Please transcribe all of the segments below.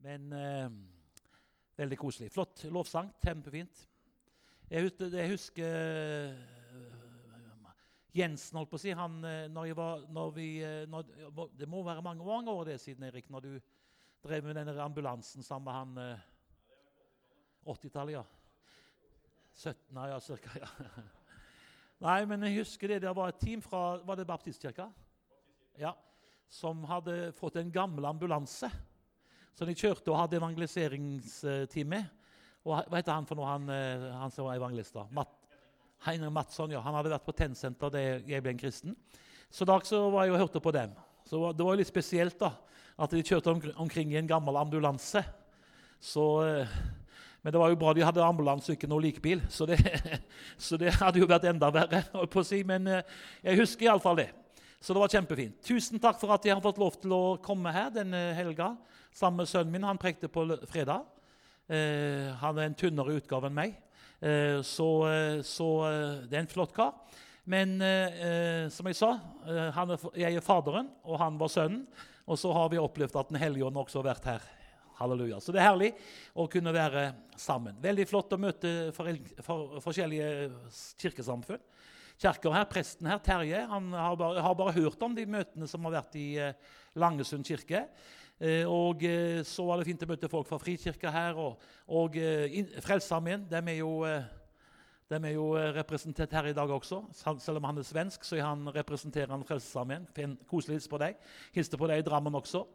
Men eh, veldig koselig. Flott lovsang. Kjempefint. Jeg husker, jeg husker eh, Jensen, holdt på å si han, eh, når var, når vi, eh, når, Det må være mange, mange år det siden, Erik, når du drev med denne ambulansen sammen med han eh, 80-tallet, ja. 17, ja, cirka. ja. Nei, men jeg husker det. Det var et team fra Var det Baptistkirka? Ja. Som hadde fått en gammel ambulanse. Så de kjørte og hadde evangeliseringstime. Og hva heter han for noe, han, eh, han som var evangelist? da? Matt, Heinrich Madsson, ja. Han hadde vært på Tennsenter da jeg ble en kristen. Så da så var jeg og hørte på dem. Så Det var jo litt spesielt da, at de kjørte omkring i en gammel ambulanse. Så... Eh, men det var jo bra de hadde ambulanse og ikke noe likbil, så det, så det, hadde jo vært enda verre. å si, Men eh, jeg husker iallfall det. Så det var kjempefint. Tusen takk for at jeg har fått lov til å komme her denne helga sammen med sønnen min. Han prekte på fredag. Eh, han er en tynnere utgave enn meg, eh, så, eh, så eh, det er en flott kar. Men eh, som jeg sa, er, jeg er faderen, og han var sønnen. Og så har vi opplevd at Den hellige ånd også har vært her Halleluja. Så det er herlig å kunne være sammen. Veldig flott å møte for, for, forskjellige kirkesamfunn. Kjerker her, Presten her, Terje, han har bare, har bare, hørt om de møtene som har vært i eh, Langesund kirke. Eh, og eh, så var det fint å møte folk fra Frikirka her. Og, og Frelsesarmeen. De er jo de er jo representert her i dag også. Selv om han er svensk, så han representerer han Frelsesarmeen. Koselig hils på deg. Hilste på deg i Drammen også.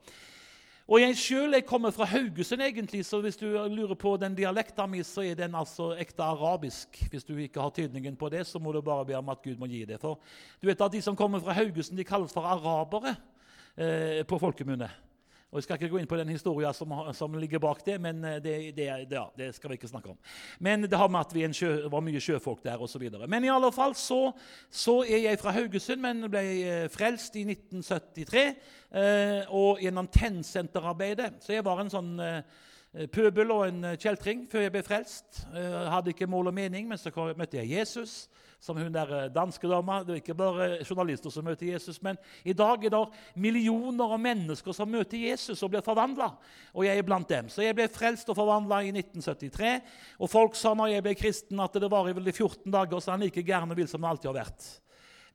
Og Jeg jeg kommer fra Haugesund, egentlig, så hvis du lurer på den dialekten min, så er den altså ekte arabisk. Hvis du ikke har tydningen på det, så må du bare be om at Gud må gi det. For du vet at De som kommer fra Haugesund, de kalles for arabere eh, på folkemunne. Og Jeg skal ikke gå inn på den historien som, som ligger bak det, men eh, det, det, ja, det, skal vi ikke snakke om. Men det har med at vi sjø, var mye sjøfolk der osv. Men i alle fall så, så, er jeg fra Haugesund, men ble eh, frelst i 1973 eh, og gjennom Tennsenterarbeidet. Så jeg var en sånn eh, pøbel og en kjeltring før jeg ble frelst. Jeg hadde ikke mål og mening, men så møtte jeg Jesus som hun der eh, danske dama. Det er ikke bare journalister som møter Jesus, men i dag er det millioner av mennesker som møter Jesus og blir forvandla. Og jeg er blant dem. Så jeg ble frelst og forvandla i 1973. Og folk sa når jeg ble kristen, at det varer vel i 14 dager, så han like gæren og vill som han alltid har vært.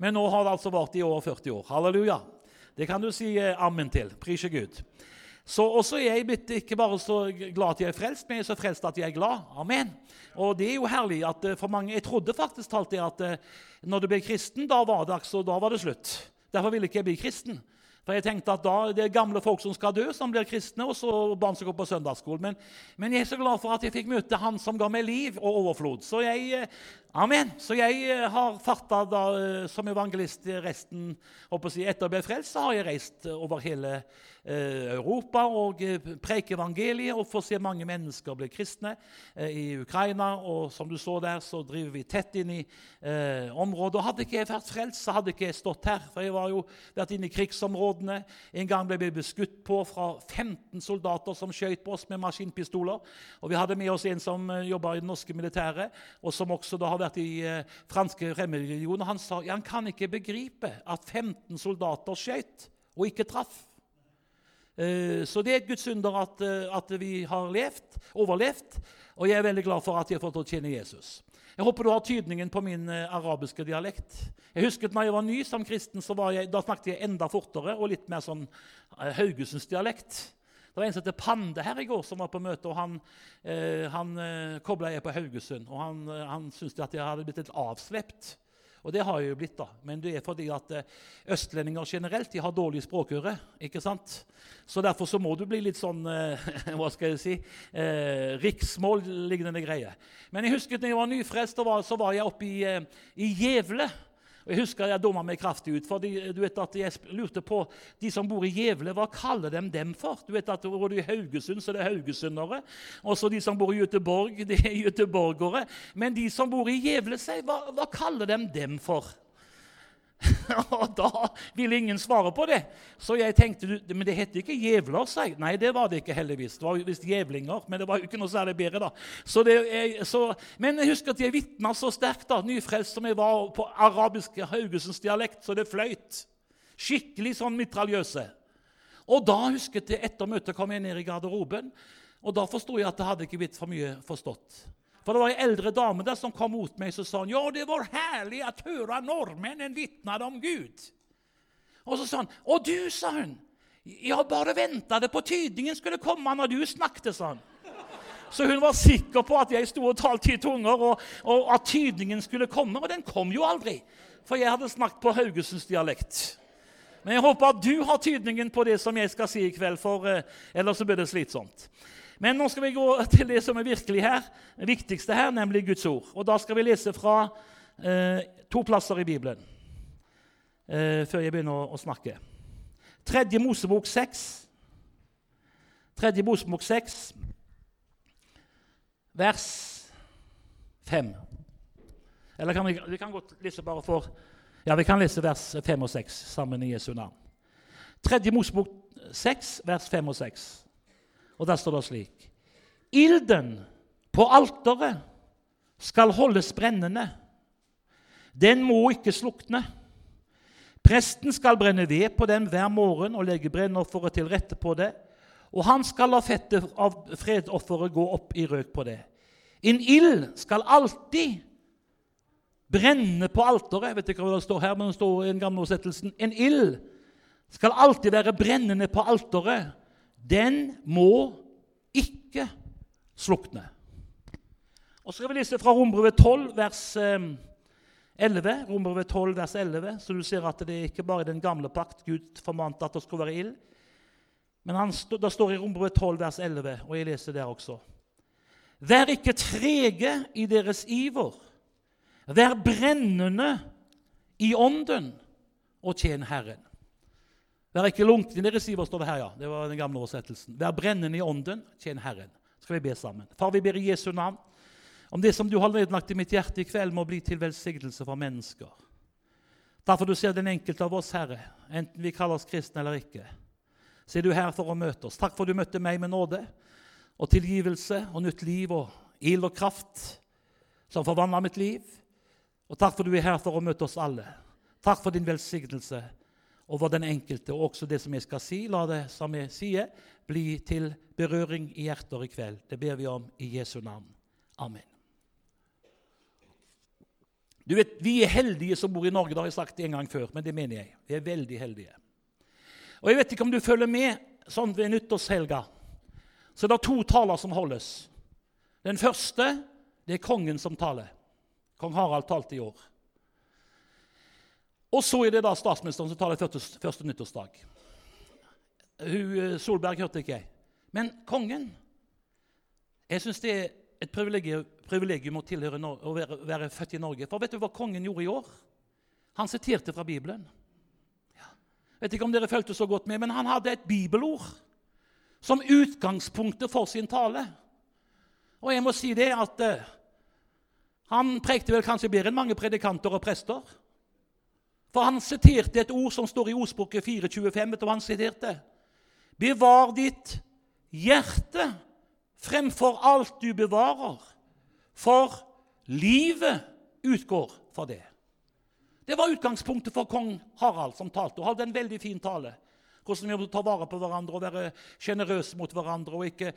Men nå har det altså vart i over 40 år. Halleluja. Det kan du si eh, ammen til. Prise Gud. Så også jeg blitt ikke bare så glad at jeg er frelst, men jeg er så frelst at jeg er glad. Amen. Og det er jo herlig at eh, for mange, Jeg trodde faktisk alltid at eh, når du ble kristen, da var det, altså, da var det slutt. Derfor ville ikke jeg bli kristen. For jeg tenkte at da det er gamle folk som skal dø, som blir kristne, og så barn som går på søndagsskolen. Men, men, jeg er så glad for at jeg fikk møte Han som ga meg liv og overflod. Så jeg, eh, amen. Så jeg har farta da, som evangelist resten si, Etter å bli frelst så har jeg reist over hele Eh, Europa og eh, evangeliet og får se mange mennesker bli kristne eh, i Ukraina. Og som du så der, så driver vi tett inn i eh, området. Og hadde ikke jeg vært frelst, så hadde ikke jeg stått her. For jeg var jo vært inne i krigsområdene. En gang ble vi beskutt på fra 15 soldater som skjøt på oss med maskinpistoler. Og vi hadde med oss en som jobba i det norske militæret, og som også da har vært i eh, franske fremmedlegioner. Han sa han kan ikke begripe at 15 soldater skjøt og ikke traff. Eh, så det er et Guds under at, eh, at, vi har levd, overlevd. Og jeg er veldig glad for at jeg har fått å tjene Jesus. Jeg håper du har tydningen på min eh, arabiske dialekt. Jeg husker når jeg var ny som kristen, jeg, da snakket jeg enda fortere og litt mer sånn Haugesunds dialekt. Det var en som heter Pande her i går, som var på møte. og Han, eh, han eh, kobla jeg på Haugesund. og Han, han syntes at jeg hadde blitt litt avslept. Og det har jeg jo blitt, da. Men det er fordi at eh, østlendinger generelt de har dårlig språkøre. ikke sant? Så derfor så må du bli litt sånn eh, Hva skal jeg si? Eh, riksmål-lignende greie. Men jeg husker at da jeg var nyfrelst, så var jeg oppe i, eh, i Gjevle. Jeg husker jeg dumma meg kraftig ut. for du vet at Jeg lurte på de som bor i Gjevle, hva kaller de dem for? Du vet at Bor du i Haugesund, så er det haugesundere. Og så de som bor i Göteborg, det er göteborgere. Men de som bor i Gjevle, hva, hva kaller de dem for? Og da ville ingen svare på det. Så jeg tenkte men det heter ikke jævler, sa jeg. Nei, det var det ikke heldigvis. Det var visst jævlinger, men det var jo ikke noe særlig bedre. da. Så det, jeg, så, men jeg husker at jeg vitna så sterkt, da, nyfrelst som jeg var på arabisk Haugesunds dialekt, så det fløyt. Skikkelig sånn mitraljøse. Og da husket jeg etter møtet kom jeg ned i garderoben, og da forsto jeg at det hadde ikke blitt for mye forstått. For det var ei eldre dame der som kom mot meg og sa han, ja, det var herlig å høre nordmenn vitne om Gud. Og så sa han, og du, sa hun, jeg bare ventet på tydningen skulle komme når du snakket, sa han. Så hun var sikker på at jeg sto og talte i tunger, og, og, at tydningen skulle komme. Og den kom jo aldri, for jeg hadde snakket på Haugesunds dialekt. Men jeg håper at du har tydningen på det som jeg skal si i kveld, for eh, ellers så blir det slitsomt. Men nå skal vi gå til det som er virkelig her, det viktigste her, nemlig Guds ord. Og Da skal vi lese fra eh, to plasser i Bibelen eh, før jeg begynner å, å snakke. Tredje Mosebok 6. Tredje Mosebok 6, vers 5. Eller kan vi, vi kan godt lese bare for Ja, vi kan lese vers 5 og 6 sammen i Jesu navn. Tredje Mosebok 6, vers 5 og 6. Og der står det slik Ilden på alteret skal holdes brennende. Den må ikke slukne. Presten skal brenne ved på den hver morgen og legge brennofferet til rette på det. Og han skal la fettet av fredofferet gå opp i røk på det. En ild skal alltid brenne på alteret. Jeg vet ikke hva det står her, men det står i den gamle oversettelsen. En ild skal alltid være brennende på alteret den må ikke slukne. Og Så skal vi lese fra Rombrevet 12, vers 11. Eh, Rombrevet 12, vers 11, Så du ser at det er ikke bare den gamle pakt Gud formante at det skulle være ild. Men han, det står i Rombrevet 12, vers 11, og jeg leser der også. Vær ikke trege i deres iver. Vær brennende i ånden, og tjen Herren. Vær ikke lunken i deres iver, står det her. ja. Det var den gamle oversettelsen. Vær brennende i ånden, tjen Herren. Skal vi be sammen. Far, vi ber i Jesu navn om det som du har nedlagt i mitt hjerte i kveld, må bli til velsignelse for mennesker. Derfor du ser den enkelte av oss, Herre, enten vi kaller oss kristne eller ikke. Så er du her for å møte oss. Takk for du møtte meg med nåde og tilgivelse og nytt liv og ild og kraft som forvandla mitt liv. Og takk for du er her for å møte oss alle. Takk for din velsignelse over den enkelte. Og også det som jeg skal si, la det som jeg sier, bli til berøring i hjerter i kveld. Det ber vi om i Jesu navn. Amen. Du vet, Vi er heldige som bor i Norge, det har jeg sagt en gang før, men det mener jeg. Vi er veldig heldige. Og Jeg vet ikke om du følger med sånn ved nyttårshelga. Så det er to taler som holdes. Den første det er kongen som taler. Kong Harald talte i år. Og så er det da statsministeren som tar det første, nyttårsdag. Hun, eh, Solberg hørte ikke jeg. Men kongen Jeg syns det er et privilegium å, tilhøre, å være, være, født i Norge. For vet du hva kongen gjorde i år? Han siterte fra Bibelen. Ja. Vet ikke om dere fulgte så godt med, men han hadde et bibelord som utgangspunktet for sin tale. Og jeg må si det at uh, han prekte vel kanskje bedre enn mange predikanter og prester. For han siterte et ord som står i ordspråket 4.25. Vet du hva han siterte? Bevar ditt hjerte fremfor alt du bevarer, for livet utgår fra det. Det var utgangspunktet for kong Harald, som talte, og hadde en veldig fin tale. Hvordan vi må ta vare på hverandre og være sjenerøse mot hverandre. Og ikke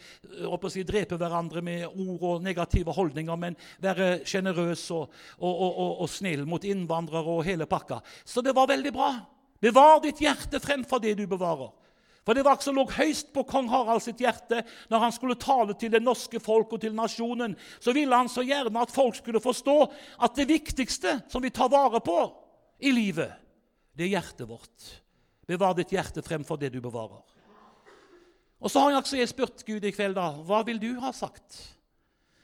å si, drepe hverandre med ord og negative holdninger, men være sjenerøs og, og, og, og, snill mot innvandrere og hele pakka. Så det var veldig bra. Bevar ditt hjerte fremfor det du bevarer. For det var som lå høyst på kong Harald sitt hjerte når han skulle tale til det norske folk og til nasjonen. Så ville han så gjerne at folk skulle forstå at det viktigste som vi tar vare på i livet, det er hjertet vårt. Bevar ditt hjerte fremfor det du bevarer. Og så har jeg også spurt Gud i kveld, da, hva vil du ha sagt?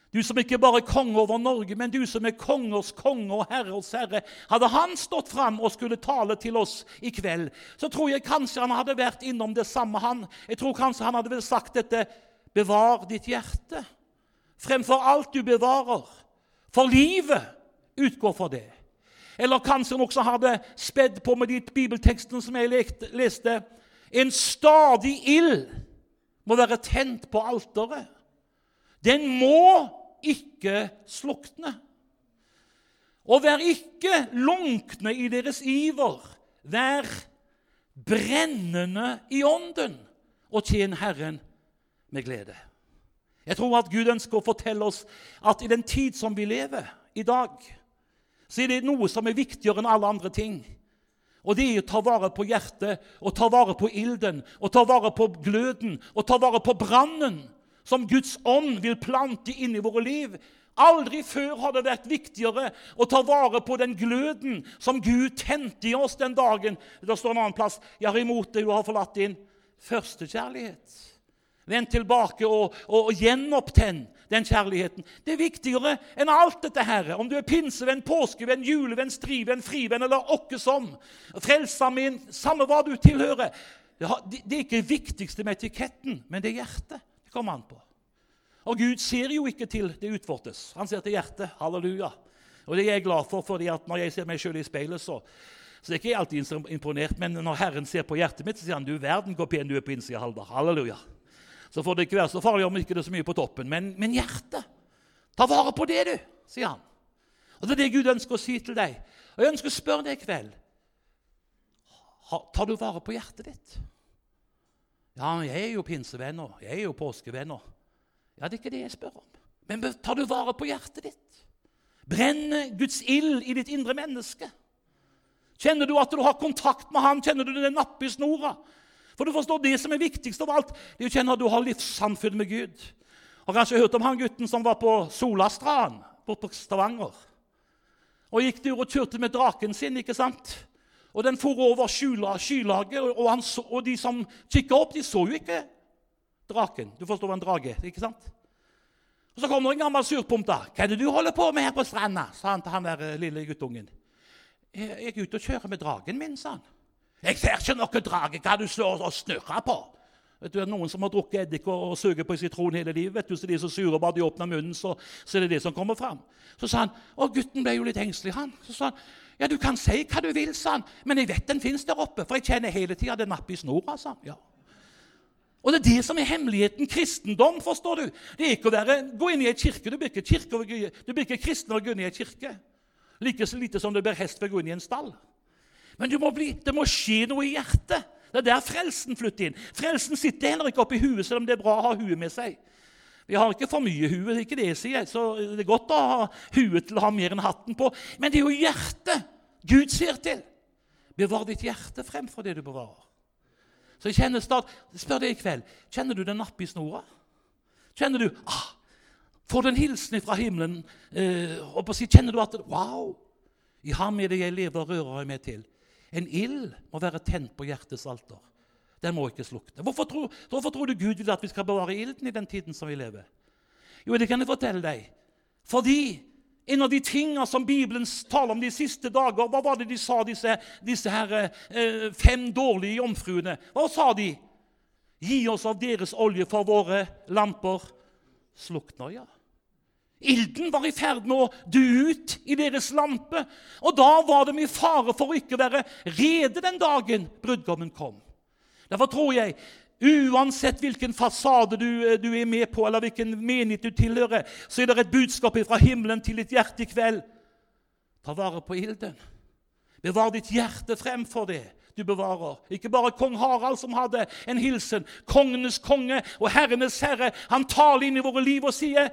Du som ikke bare er konge over Norge, men du som er kongers konge og herres herre. Hadde han stått fram og skulle tale til oss i kveld, så tror jeg kanskje han hadde vært innom det samme, han. Jeg tror kanskje han hadde vel sagt dette Bevar ditt hjerte fremfor alt du bevarer, for livet utgår fra det. Eller kanskje han også hadde spedd på med de bibeltekstene som jeg leste. En stadig ild må være tent på alteret. Den må ikke slukne. Og vær ikke lunkne i deres iver. Vær brennende i ånden, og tjen Herren med glede. Jeg tror at Gud ønsker å fortelle oss at i den tid som vi lever i dag, så er det noe som er viktigere enn alle andre ting. Og det er å ta vare på hjertet, og ta vare på ilden, og ta vare på gløden, og ta vare på brannen som Guds ånd vil plante inn i våre liv. Aldri før har det vært viktigere å ta vare på den gløden som Gud tente i oss den dagen. Det står en annen plass. Jeg har imot det du har forlatt din førstekjærlighet. Vend tilbake og, og, og gjenopptenn den kjærligheten. Det er viktigere enn alt dette her. Om du er pinsevenn, påskevenn, julevenn, strivenn, frivenn eller åkke som. Min, samme hva du tilhører. Det er ikke det viktigste med etiketten, men det er hjertet det kommer an på. Og Gud ser jo ikke til det utvortes. Han ser til hjertet. Halleluja. Og det er jeg glad for, fordi at når jeg ser meg sjøl i speilet, så, så er ikke alltid imponert. Men når Herren ser på hjertet mitt, så sier han du verden hvor pen du er på innsida, Haldar. Halleluja. Så får det ikke være så farlig om ikke det er så mye på toppen. Men, men hjertet Ta vare på det, du, sier han. Og Det er det Gud ønsker å si til deg. Og Jeg ønsker å spørre deg i kveld. Tar du vare på hjertet ditt? Ja, jeg er jo pinsevenner. Jeg er jo påskevenner. Ja, det er ikke det jeg spør om. Men tar du vare på hjertet ditt? Brenner Guds ild i ditt indre menneske? Kjenner du at du har kontakt med Han? Kjenner du det napper i snora? For du forstår, Det som er viktigst av alt, det er å kjenne at du har livssamfunn med Gud. Har kanskje hørt om han gutten som var på Solastrand borte på Stavanger. Og gikk tur og kjørte med draken sin. ikke sant? Og den for over skylaget, og, han, og de som kikka opp, de så jo ikke draken. Du forstår hva en drage ikke sant? Og Så kom det en gammel surpompe. 'Hva er det du holder på med her på stranda?' sa han til han der eh, lille guttungen. 'Jeg er ute og kjører med dragen min', sa han. 'Jeg ser ikke noe drage. Hva du står og snurrer på?' Vet du, Noen som har drukket eddik og, og suger på sitron hele livet, vet du, så de er så sure bare de åpner munnen, så, så er det det som kommer fram. Så sa han, og gutten ble jo litt engstelig. han. Så sa han, 'Ja, du kan si hva du vil', sa han, 'men jeg vet den fins der oppe.' 'For jeg kjenner hele tida det napper i snora', sa han. Ja. Og Det er det som er hemmeligheten. Kristendom, forstår du. Det er ikke å være, gå inn i ei kirke. Du blir ikke, kirke, du blir ikke kristen når å gå inn i ei kirke. Like så lite som du blir hest ved å gå inn i en stall. Men må bli, det må skje noe i hjertet. Det er der frelsen flytter inn. Frelsen sitter heller ikke oppi huet, selv om det er bra å ha huet med seg. Vi har ikke for mye hue, det er ikke det jeg sier. Så det er godt å ha huet til å ha mer enn hatten på. Men det er jo hjertet Gud ser til. Bevar ditt hjerte fremfor det du bevarer. Så jeg kjenner snart, Spør deg i kveld kjenner du den napp i snora. Kjenner du ah, Får du en hilsen fra himmelen? Eh, og si, kjenner du at Wow! I ham er det jeg lever og rører meg til. En ild må være tent på hjertets alter. Den må ikke slukne. Hvorfor tror, hvorfor tror, du Gud vil at vi skal bevare ilden i den tiden som vi lever? Jo, det kan jeg fortelle deg. Fordi en av de tingene som Bibelen taler om de siste dager Hva var det de sa, disse, disse her, eh, fem dårlige jomfruene? Hva sa de? Gi oss av deres olje for våre lamper slukner, ja. Ilden var i ferd med å dø ut i deres lampe, og da var de i fare for å ikke være rede den dagen brudgommen kom. Derfor tror jeg uansett hvilken fasade du, eh, du, er med på, eller hvilken menighet du tilhører, så er det et budskap fra himmelen til ditt hjerte i kveld. Ta vare på ilden. Bevar ditt hjerte fremfor det du bevarer. Ikke bare kong Harald som hadde en hilsen. Kongenes konge og herrenes herre. Han taler inn i våre liv og sier,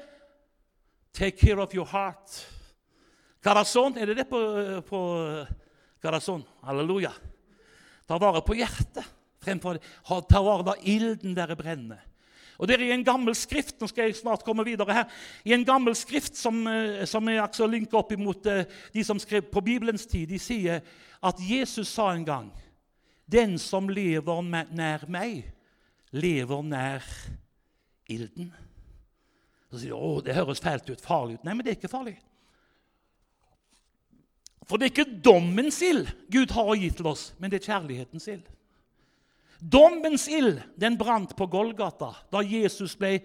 'Take care of your heart'. Corazon, er det det på, eh, på Corazon? Halleluja. Ta vare på hjertet fremfor ta vare på ilden der brennende. Og det er I en gammel skrift nå skal jeg snart komme videre her, i en gammel skrift som, eh, som er altså linka opp imot eh, de som skrev på Bibelens tid, de sier at Jesus sa en gang Den som lever nær meg, lever nær ilden. Så sier de å, det høres fælt ut, farlig ut. Nei, men det er ikke farlig. For det er ikke dommens ild Gud har gitt til oss, men det er kjærlighetens ild. Dommens ild den brant på Golgata da Jesus ble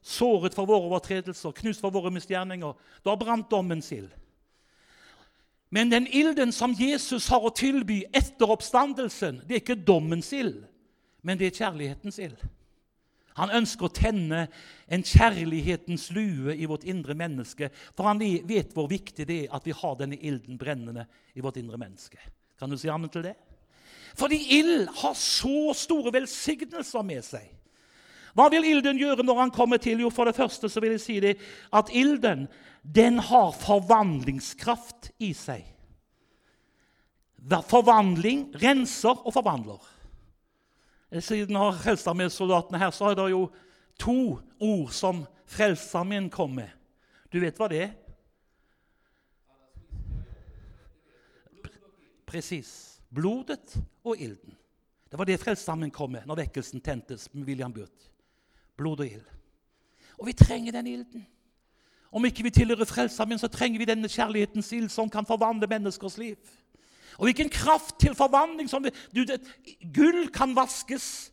såret for våre overtredelser, knust for våre misgjerninger. Da brant dommens ild. Men den ilden som Jesus har å tilby etter oppstandelsen, det er ikke dommens ild, men det er kjærlighetens ild. Han ønsker å tenne en kjærlighetens lue i vårt indre menneske, for han vet hvor viktig det er at vi har denne ilden brennende i vårt indre menneske. Kan du si amen til det? Fordi ild har så store velsignelser med seg. Hva vil ilden gjøre når han kommer til? Jo, For det første så vil jeg si det at ilden den har forvandlingskraft i seg. Forvandling renser og forvandler. Siden har Frelsesarmeen-soldatene her, så er det jo to ord som Frelsesarmeen kom med. Du vet hva det er? Presis. Blodet og ilden. Det var det Frelsesarmeen kom med når vekkelsen tentes med William Burt. Blod og ild. Og vi trenger den ilden. Om ikke vi tilhører Frelsesarmeen, så trenger vi denne kjærlighetens ild som kan forvandle menneskers liv. Og hvilken kraft til forvandling som du, det, Gull kan vaskes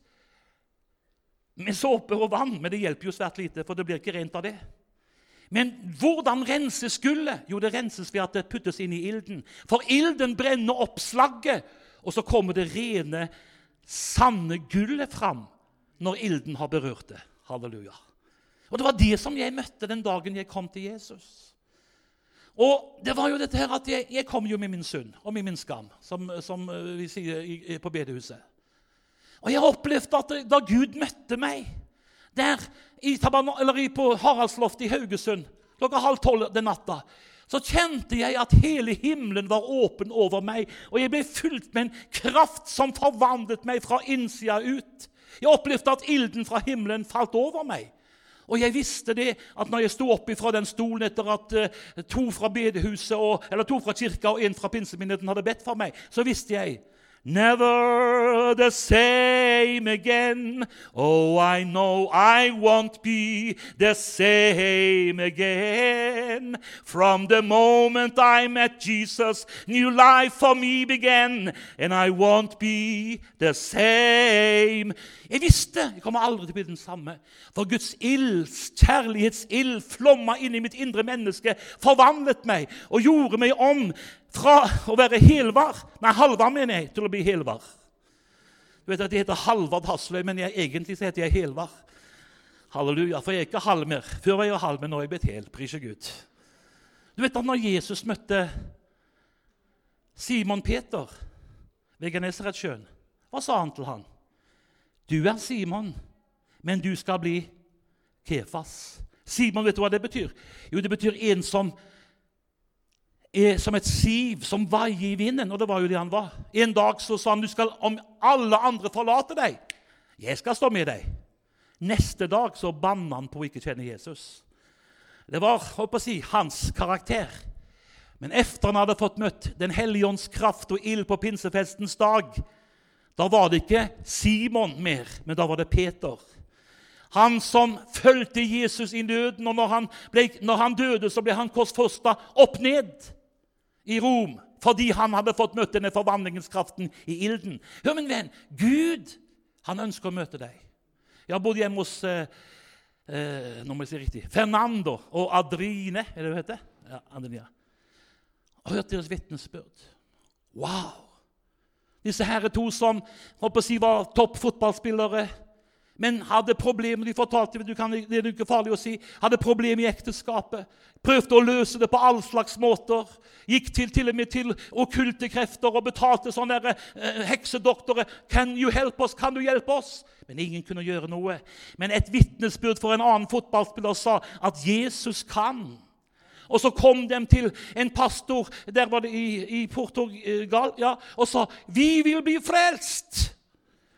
med såpe og vann, men det hjelper jo svært lite, for det blir ikke rent av det. Men hvordan renses gullet? Jo, det renses ved at det puttes inn i ilden. For ilden brenner opp slagget, og så kommer det rene, sanne gullet fram når ilden har berørt det. Halleluja. Og Det var det som jeg møtte den dagen jeg kom til Jesus. Og det var jo dette her at Jeg, jeg kom jo med min synd og med min skam, som, som eh, vi sier i, på bedehuset. Og jeg opplevde at da Gud møtte meg der i, på Haraldsloftet i Haugesund klokka halv tolv den natta, så kjente jeg at hele himmelen var åpen over meg, og jeg ble fylt med en kraft som forvandlet meg fra innsida ut. Jeg opplevde at ilden fra himmelen falt over meg. Og jeg visste det at når jeg sto opp fra den stolen etter at uh, to fra bedehuset, og, eller to fra kirka og en fra pinsemyndigheten hadde bedt for meg, så visste jeg Never the same again. Oh, I know I won't be the same again. From the moment I met Jesus, new life for me began, and I won't be the same. Jeg visste jeg kommer aldri til å bli den samme. For Guds ild, kjærlighetsild, flomma inn i mitt indre menneske, forvandlet meg og gjorde meg om fra å være helvar Nei, halvar, mener jeg, til å bli helvar. Du vet at Jeg heter Halvard Hasløy, men jeg, egentlig så heter jeg Helvar. Halleluja, For jeg er ikke halv mer. Før var jeg halv, men nå er jeg blitt hel. Prise Gud. Du vet at når Jesus møtte Simon Peter ved Genesaretsjøen, hva sa han til han? Du er Simon, men du skal bli Kefas. Simon, vet du hva det betyr? Jo, det betyr en som er som et siv som vaier i vinden. Og det var jo det han var. En dag så sa han du skal, om alle andre forlater deg, jeg skal stå med deg. Neste dag så banna han på å ikke kjenne Jesus. Det var å si, hans karakter. Men etter han hadde fått møtt Den hellige ånds kraft og ild på pinsefestens dag, da var det ikke Simon mer, men da var det Peter. Han som fulgte Jesus i nøden, og når han, ble, når han døde, så ble han korsfosta opp ned i Rom fordi han hadde fått møtt denne forvandlingskraften i ilden. Hør, min venn, Gud han ønsker å møte deg. Jeg har bodd hjemme hos eh, eh, nå må jeg si riktig, Fernando og Adrine. er det det heter? Ja, Adrina. Og hørt deres vitnesbyrd. Wow! Disse herre to som håper å si, var topp fotballspillere men hadde problemer de fortalte, du kan, det er ikke farlig å si, hadde problemer i ekteskapet. Prøvde å løse det på all slags måter. Gikk til, til og med til okkulte krefter og betalte sånne der, eh, heksedoktorer. Can you help us? Kan du hjelpe oss? Men ingen kunne gjøre noe. Men et vitnesbyrd for en annen fotballspiller sa at Jesus kan. Og så kom de til en pastor der var det i, i Portugal ja, og sa 'Vi vil bli frelst'.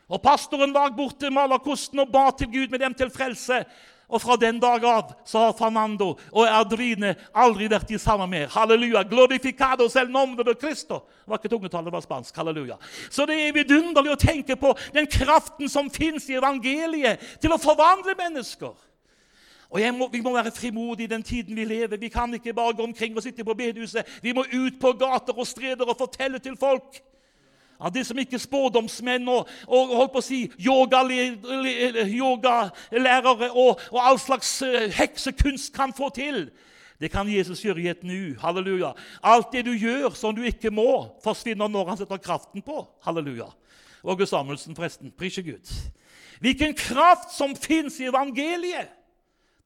Og Pastoren var borte malerkosten og ba til Gud med dem til frelse. Og fra den dag av så har Fernando og Erdrine aldri vært de samme mer. Halleluja. Glorificado el nombre de Cristo. Det var ikke tungetall, det var spansk. Halleluja. Så det er vidunderlig å tenke på den kraften som fins i evangeliet til å forvandle mennesker. Og må, Vi må være frimodige i den tiden vi lever. Vi kan ikke bare gå omkring og sitte på bedehuset. Vi må ut på gater og streder og fortelle til folk av det som ikke spådomsmenn og, og holdt på å si yogalærere yoga og, og all slags uh, heksekunst kan få til. Det kan Jesus gjøre i et nu. Halleluja. Alt det du gjør som du ikke må, forsvinner når han setter kraften på. Halleluja. Åge Samuelsen, forresten. Prisje Gud. Hvilken kraft som fins i evangeliet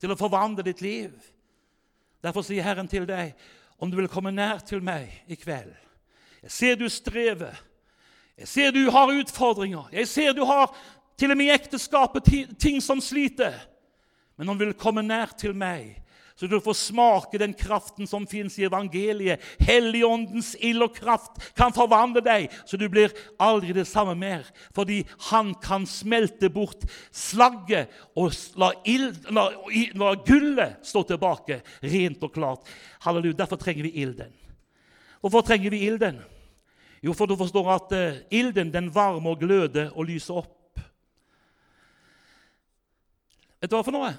til å forvandle ditt liv. Derfor sier Herren til deg, om du vil komme nær til meg i kveld Jeg ser du strever Jeg ser du har utfordringer. Jeg ser du har til og med i ekteskapet ting som sliter. Men om du vil komme nær til meg, så du får smake den kraften som fins i evangeliet. Helligåndens ild og kraft kan forvandle deg, så du blir aldri det samme mer. Fordi han kan smelte bort slagget og la, ild, la, la gullet stå tilbake rent og klart. Halleluja. Derfor trenger vi ilden. Hvorfor trenger vi ilden? Jo, for du forstår at uh, ilden den varmer og gløder og lyser opp. Vet du hva for noe?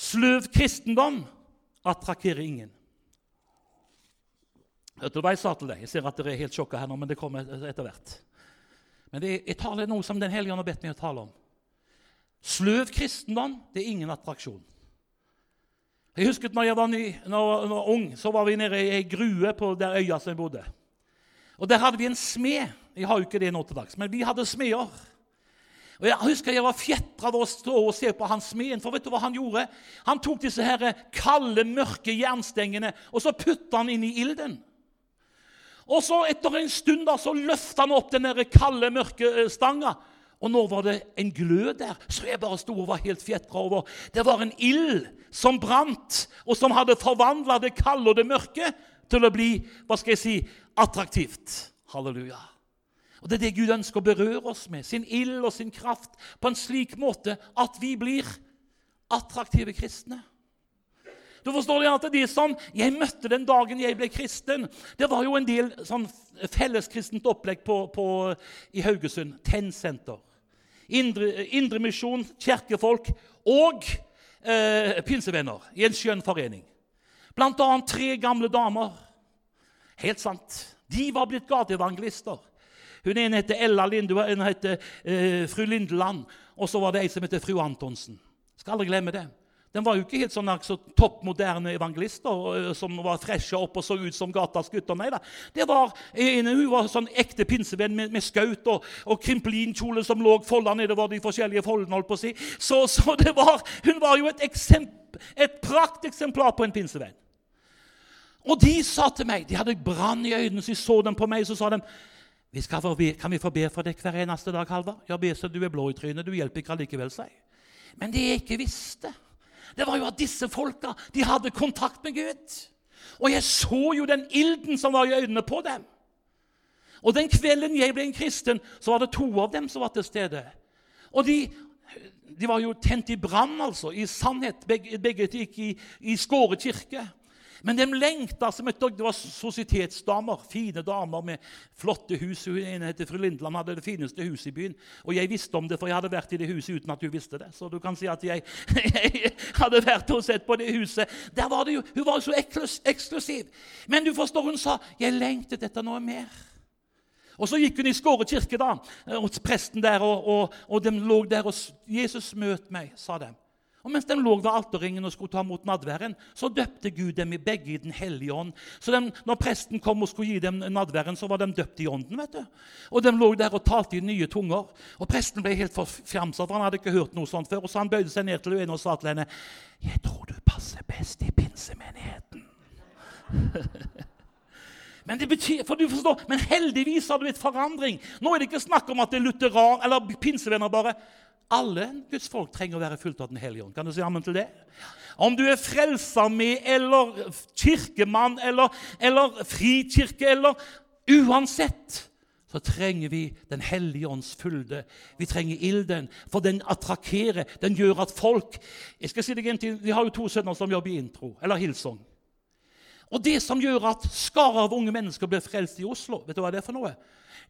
Sløv kristendom attrakerer ingen. Hørte du hva jeg sa til deg? Jeg ser at dere er helt sjokka her nå, men det kommer etter hvert. Men det, jeg taler noe som Den hellige har bedt meg å tale om. Sløv kristendom det er ingen attraksjon. Jeg husker når jeg var, ny, når, når ung, så var vi nede i ei grue på der øya som jeg bodde. Og Der hadde vi en smed. Jeg har jo ikke det nå til dags, men vi hadde smeder. Og Jeg husker jeg var fjetra av å stå og se på hans smeden. For vet du hva han gjorde? Han tok disse her kalde, mørke jernstengene og så putta han inn i ilden. Og så Etter en stund da, så løfta han opp den der kalde, mørke eh, stanga. Og nå var det en glød der, så jeg bare sto og var helt fjetra over. Det var en ild som brant, og som hadde forvandla det kalde og det mørke til å bli hva skal jeg si, attraktivt. Halleluja. Og Det er det Gud ønsker å berøre oss med, sin ild og sin kraft, på en slik måte at vi blir attraktive kristne. Du forstår at Det som jeg møtte den dagen jeg ble kristen, det var jo en del sånn felleskristent opplegg på, på, i Haugesund. Tennsenter. Indremisjon, Indre kirkefolk og eh, pinsevenner i en skjønn forening. Blant annet tre gamle damer. Helt sant. De var blitt gateevangelister. Hun ene heter Ella Linde, hun heter eh, fru Lindeland, og så var det ei som heter fru Antonsen. Skal aldri glemme det. Den var jo ikke helt sånn så topp moderne evangelister eh, som var freshe opp og så ut som gatas gutter. Nei da. Det var, hun var sånn ekte pinsevenn med, med skaut og, og krimpelinkjole som lå folda nedover de forskjellige foldene. holdt på å si. Så, så var, hun var jo et, et prakteksemplar på en pinsevenn. Og de sa til meg De hadde brann i øynene, så de så dem på meg. Så sa de vi be, kan vi få be for deg hver eneste dag, Halvard? Ja, be så du er blå i trynet. Du hjelper ikke allikevel, si. Men det jeg ikke visste, det var jo at disse folka de hadde kontakt med Gud. Og jeg så jo den ilden som var i øynene på dem. Og den kvelden jeg ble en kristen, så var det to av dem som var til stede. Og de, de var jo tent i brann, altså. I sannhet. Begge, begge gikk i, i Skåre kirke. Men de lengta som et Det var sosietetsdamer, fine damer med flotte hus. Hun heter fru Lindland, hadde det fineste huset i byen. Og jeg visste om det, for jeg hadde vært i det huset uten at hun visste det. Så du kan si at jeg, jeg hadde vært og sett på det huset. Der var det jo, Hun var så eksklusiv. Men du forstår, hun sa 'Jeg lengtet etter noe mer'. Og Så gikk hun i Skåre kirke, da, hos presten der, og, og, og de lå der og 'Jesus, møt meg', sa de. Og Mens de lå ved alterringen og skulle ta imot nadværen, så døpte Gud dem i begge i Den hellige ånd. Så de, når presten kom og skulle gi dem nadværen, så var de døpt i ånden. vet du. Og De lå der og talte i nye tunger. Og Presten ble helt forfjamsa, for han hadde ikke hørt noe sånt før. Og Så han bøyde seg ned til henne og sa til henne, 'Jeg tror du passer best i pinsemenigheten'. Men det betyr, for du forstår, men heldigvis har det blitt forandring. Nå er det ikke snakk om at det er lutheran eller pinsevenner bare. Alle Guds folk trenger å være fullt av Den hellige ånd. Kan du si ammen til det? Om du er frelsa med eller kirkemann eller, eller frikirke eller Uansett så trenger vi Den hellige ånds fylde. Vi trenger ilden, for den attrakerer. Den gjør at folk jeg skal si deg en ting, Vi har jo to sønner som jobber i intro, eller Hilsong. Og det som gjør at skarer av unge mennesker blir frelst i Oslo, vet du hva det er for noe?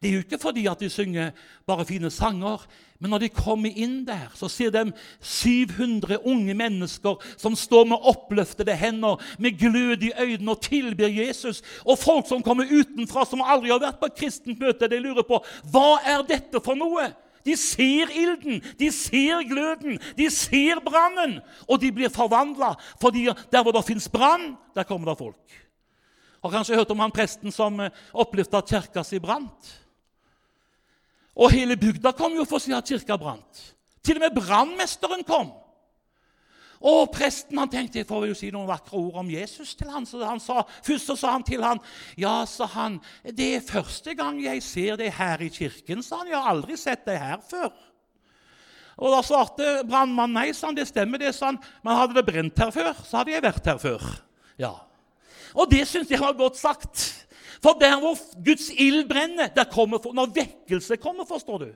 Det er jo ikke fordi at de synger bare fine sanger, men når de kommer inn der, så ser de 700 unge mennesker som står med oppløftede hender, med glød i øynene og tilber Jesus. Og folk som kommer utenfra, som aldri har vært på et kristent møte, de lurer på hva er dette for noe? De ser ilden, de ser gløden, de ser brannen, og de blir forvandla. fordi der hvor det fins brann, der kommer det folk. Har kanskje hørt om han presten som eh, opplevde at kirka si brant? Og hele bygda kom jo for å si at kirka brant. Til og med brannmesteren kom. Og presten han tenkte jeg får jo si noen vakre ord om Jesus til han, så han sa, Først så sa han til han, ja, sa han, det er første gang jeg ser deg her i kirken. sa han, Jeg har aldri sett deg her før. Og Da svarte brannmannen nei, sa han, det stemmer, det, sa han. Men hadde det brent her før, så hadde jeg vært her før. Ja. Og det syns jeg var godt sagt. For der hvor Guds ild brenner, der kommer, når vekkelse kommer, forstår du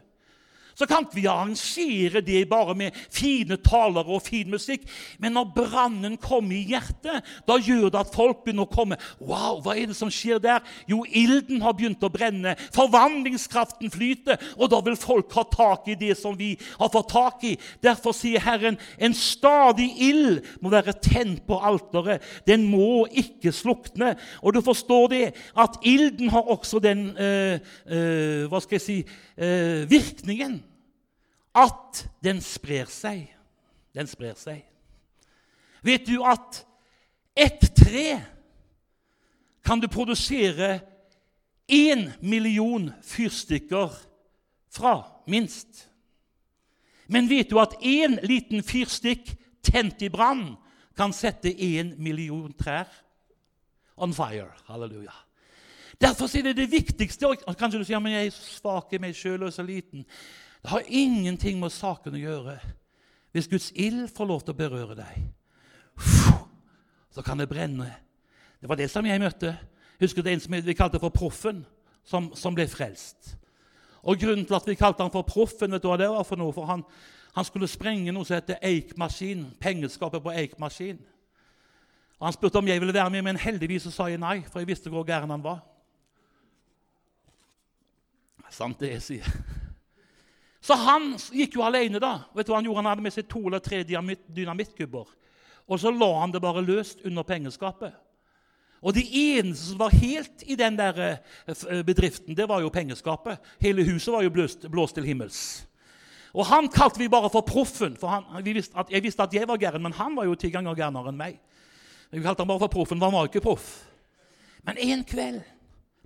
så kan vi arrangere det bare med fine taler og fin musikk. Men når brannen kommer i hjertet, da gjør det at folk begynner å komme. Wow, hva er det som skjer der? Jo, ilden har begynt å brenne. Forvandlingskraften flyter. Og da vil folk ha tak i det som vi har fått tak i. Derfor sier Herren en stadig ild må være tent på alteret. Den må ikke slukne. Og du forstår det, at ilden har også den øh, øh, hva skal jeg si, øh, virkningen at den sprer seg. Den sprer seg. Vet du at ett tre kan du produsere én million fyrstikker fra, minst. Men vet du at én liten fyrstikk tent i brann kan sette én million trær on fire? Halleluja. Derfor er det det viktigste. Og kanskje du sier men jeg er svak i meg sjøl og så liten. Det har ingenting med saken å gjøre. Hvis Guds ild får lov til å berøre deg, så kan det brenne. Det var det som jeg møtte. Husker du en som vi kalte for Proffen, som, som, ble frelst? Og Grunnen til at vi kalte han for Proffen, vet du hva det var for noe? For han, han skulle sprenge noe som heter Eik-maskin, pengeskapet på Eik-maskin. Og Han spurte om jeg ville være med, men heldigvis så sa jeg nei, for jeg visste hvor gæren han var. Sant det jeg sier. Så han gikk jo alene. da. Vet du hva Han gjorde? Han hadde med seg to eller tre dynamittkubber. Og så la han det bare løst under pengeskapet. Og det eneste som var helt i den der eh, bedriften, det var jo pengeskapet. Hele huset var jo blåst, blåst til himmels. Og han kalte vi bare for Proffen. for han, visste at, Jeg visste at jeg var gæren, men han var jo ti ganger gærnere enn meg. Vi kalte han bare for Proffen, for han var ikke proff. Men en kveld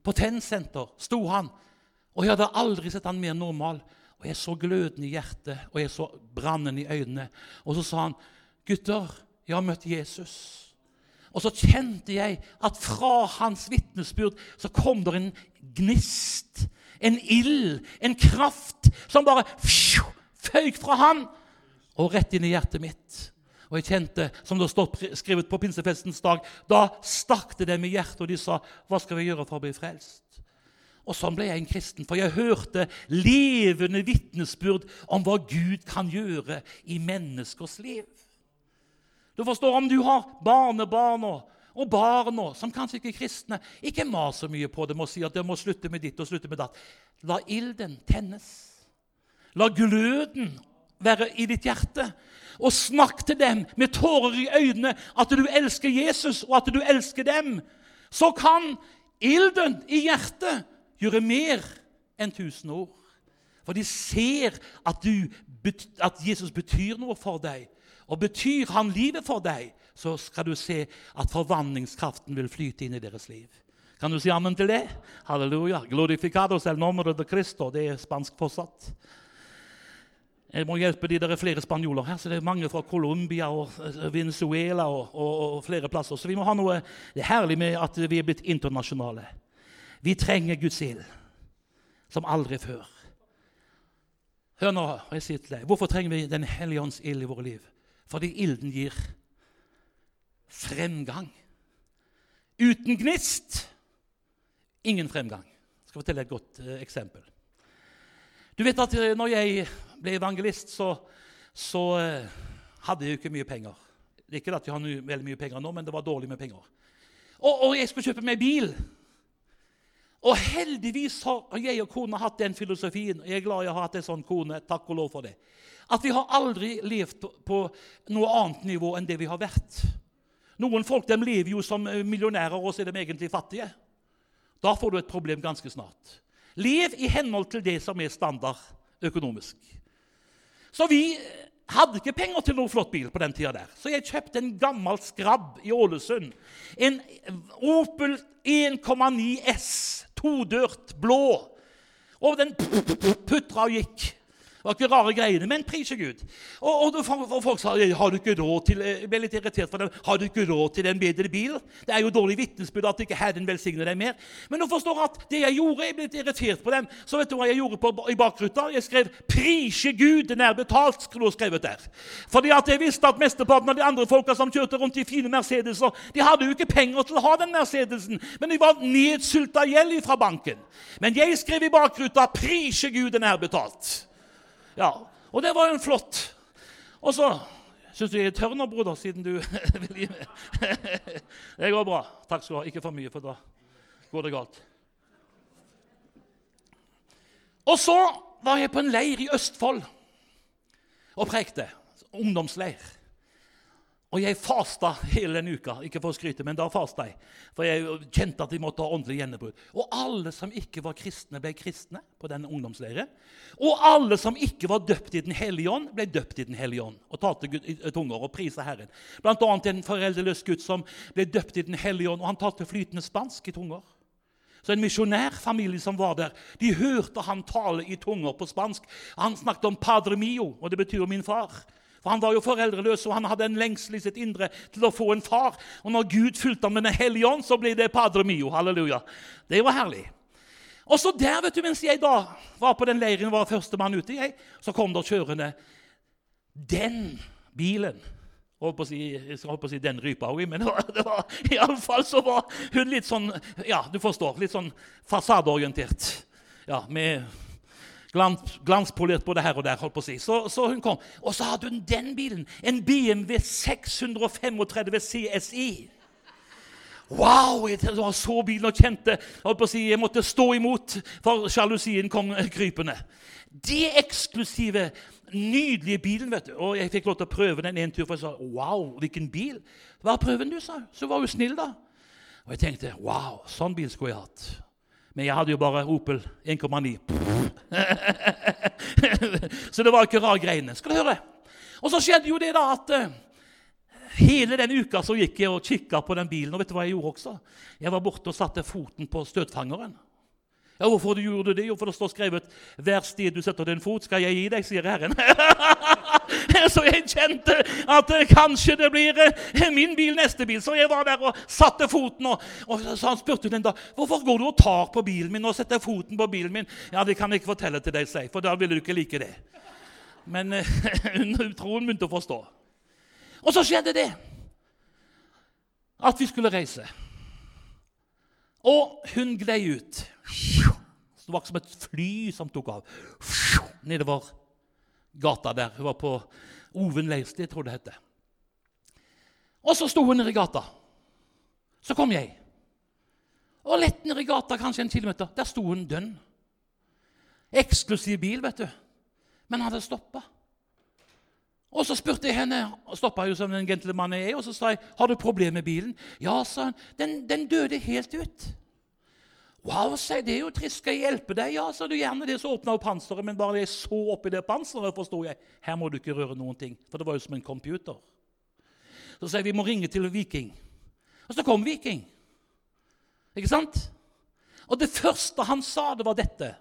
på Tennsenter sto han, og jeg hadde aldri sett han mer normal. Og jeg så gløden i hjertet, og jeg så brannen i øynene. Og så sa han, 'Gutter, jeg har møtt Jesus.' Og så kjente jeg at fra hans vitnesbyrd så kom det en gnist, en ild, en kraft, som bare føyk fra han og rett inn i hjertet mitt. Og jeg kjente, som det står skrevet på pinsefestens dag, da stakk det dem i hjertet, og de sa, 'Hva skal vi gjøre for å bli frelst?' Og sånn ble jeg en kristen, for jeg hørte levende vitnesbyrd om hva Gud kan gjøre i menneskers liv. Du forstår, Om du har barnebarna og barna som kanskje ikke er kristne, ikke mas så mye på dem og si at de må slutte med ditt og slutte med datt. La ilden tennes. La gløden være i ditt hjerte. Og snakk til dem med tårer i øynene at du elsker Jesus, og at du elsker dem. Så kan ilden i hjertet gjøre mer enn tusen ord. For de ser at, du, at Jesus betyr noe for deg. Og betyr han livet for deg, så skal du se at forvandlingskraften vil flyte inn i deres liv. Kan du si ammen til det? Halleluja. Glorificados el nombre de Cristo. Det er spansk fortsatt. Jeg må hjelpe de, der er flere spanjoler her, så det er mange fra Colombia og eh, Venezuela og, og, og flere plasser. Så vi må ha noe, Det er herlig med at vi er blitt internasjonale. Vi trenger Guds ild som aldri før. Hør nå, jeg sier til deg, Hvorfor trenger vi Den hellige ånds ild i våre liv? Fordi ilden gir fremgang. Uten gnist ingen fremgang. Jeg skal fortelle et godt eh, eksempel. Du vet at eh, når jeg ble evangelist, så, så eh, hadde jeg jo ikke mye penger. Er ikke at jeg har veldig mye penger nå, men det var dårlig med penger. Og, og jeg skulle kjøpe meg bil. Og heldigvis har jeg og kona hatt den filosofien. Jeg er glad jeg har hatt en sånn kone. takk og lov for det. At vi har aldri levd på noe annet nivå enn det vi har vært. Noen folk de lever jo som millionærer, og så er de egentlig fattige. Da får du et problem ganske snart. Lev i henhold til det som er standard økonomisk. Så vi hadde ikke penger til noen flott bil på den tida der. Så jeg kjøpte en gammel skrabb i Ålesund. En Opel 1,9 S, todørt, blå. Og den putra og gikk. Det var ikke rare greiene, men prise Gud. Og, og, og, folk sa har du ikke råd til jeg ble litt irritert for dem, har du ikke råd til en bedre bil. Det er jo dårlig vitnesbyrd at ikke Herren velsigner deg mer. Men du forstår at det jeg gjorde, jeg ble litt irritert på dem. Så vet du hva jeg gjorde på, i bakruta? Jeg skrev 'Prise Gud, den er betalt'. skulle du skrevet der. Fordi at jeg visste at mesteparten av de andre folka som kjørte rundt i fine Mercedeser, de hadde jo ikke penger til å ha den Mercedesen, men de var nedsylta gjeld fra banken. Men jeg skrev i bakruta 'Prise Gud, den er betalt'. Ja, Og det var en flott. Og så Syns du jeg er tørr nå, broder, siden du vil gi meg? Det går bra. Takk skal du ha. Ikke for mye, for da går det galt. Og så var jeg på en leir i Østfold og prekte. Ungdomsleir. Og jeg fasta hele den uka. Ikke for å skryte, men da fasta jeg. For jeg kjente at vi måtte ha åndelig gjennombrudd. Og alle som ikke var kristne, ble kristne på den ungdomsleiren. Og alle som ikke var døpt i Den hellige ånd, ble døpt i Den hellige ånd og talte tunger og prisa Herren. Blant annet en foreldreløs gutt som ble døpt i Den hellige ånd, og han talte flytende spansk i tunger. Så En misjonærfamilie som var der, de hørte han tale i tunger på spansk. Han snakket om 'padre mio', og det betyr 'min far'. For Han var jo foreldreløs, og han hadde en lengsel i sitt indre til å få en far. Og når Gud fulgte ham med Den hellige ånd, så ble det Padre mio. Halleluja. Det var herlig. Og så der, vet du, mens jeg da var på den leiren, var førstemann ute, jeg, så kom det kjørende den bilen. Holdt på å si, jeg holdt på å si den rypa òg, men det det var, iallfall så var hun litt sånn Ja, du forstår. Litt sånn fasadeorientert. Ja, med glans, glanspolert både her og der. holdt på å si. Så, så hun kom. Og så hadde hun den bilen. En BMW 635 CSI. Wow! Jeg så bilen og kjente holdt på å si, Jeg måtte stå imot, for sjalusien kom krypende. De eksklusive, nydelige bilen. vet du. Og Jeg fikk lov til å prøve den en tur, for jeg sa wow, hvilken bil. Hva er prøven du, sa Så var hun snill, da. Og jeg tenkte wow, sånn bil skulle jeg hatt. Men jeg hadde jo bare Opel 1,9. så det var ikke rar greiene. Skal du høre? Og så skjedde jo det da at uh, hele den uka så gikk jeg og kikka på den bilen. Og vet du hva jeg gjorde også? Jeg var borte og satte foten på støtfangeren. Ja, Hvorfor du gjorde du det? Jo, for det står skrevet 'Hver sted du setter din fot, skal jeg gi deg', sier Herren. så jeg kjente at kanskje det blir uh, min bil neste bil. Så jeg var der og satte foten. Og, og så han spurte den da 'Hvorfor går du og tar på bilen min og setter foten på bilen min?' 'Ja, det kan jeg ikke fortelle til deg', sier for da ville du ikke like det. Men troen tror hun begynte å forstå. Og så skjedde det at vi skulle reise. Og hun glei ut. Det var som et fly som tok av nedover gata der. Hun var på Oven leirsted, tror jeg det heter. Og så sto hun nede i gata. Så kom jeg. Og lett nede i gata, kanskje en kilometer, der sto hun dønn. Eksklusiv bil, vet du. Men hadde stoppa. Og så spurte jeg henne, stoppa jo som den gentlemanen jeg er, og så sa jeg, 'Har du problemer med bilen?' 'Ja', sa hun. Den, den døde helt ut'. Wow, sier det er jo trist. Skal jeg hjelpe deg? Ja, sa du gjerne det. Så åpna hun panseret, men bare jeg så oppi det panseret, forsto jeg her må du ikke røre noen ting. For det var jo som en computer. Så sier jeg vi må ringe til Viking. Og så kom Viking. Ikke sant? Og det første han sa, det var dette.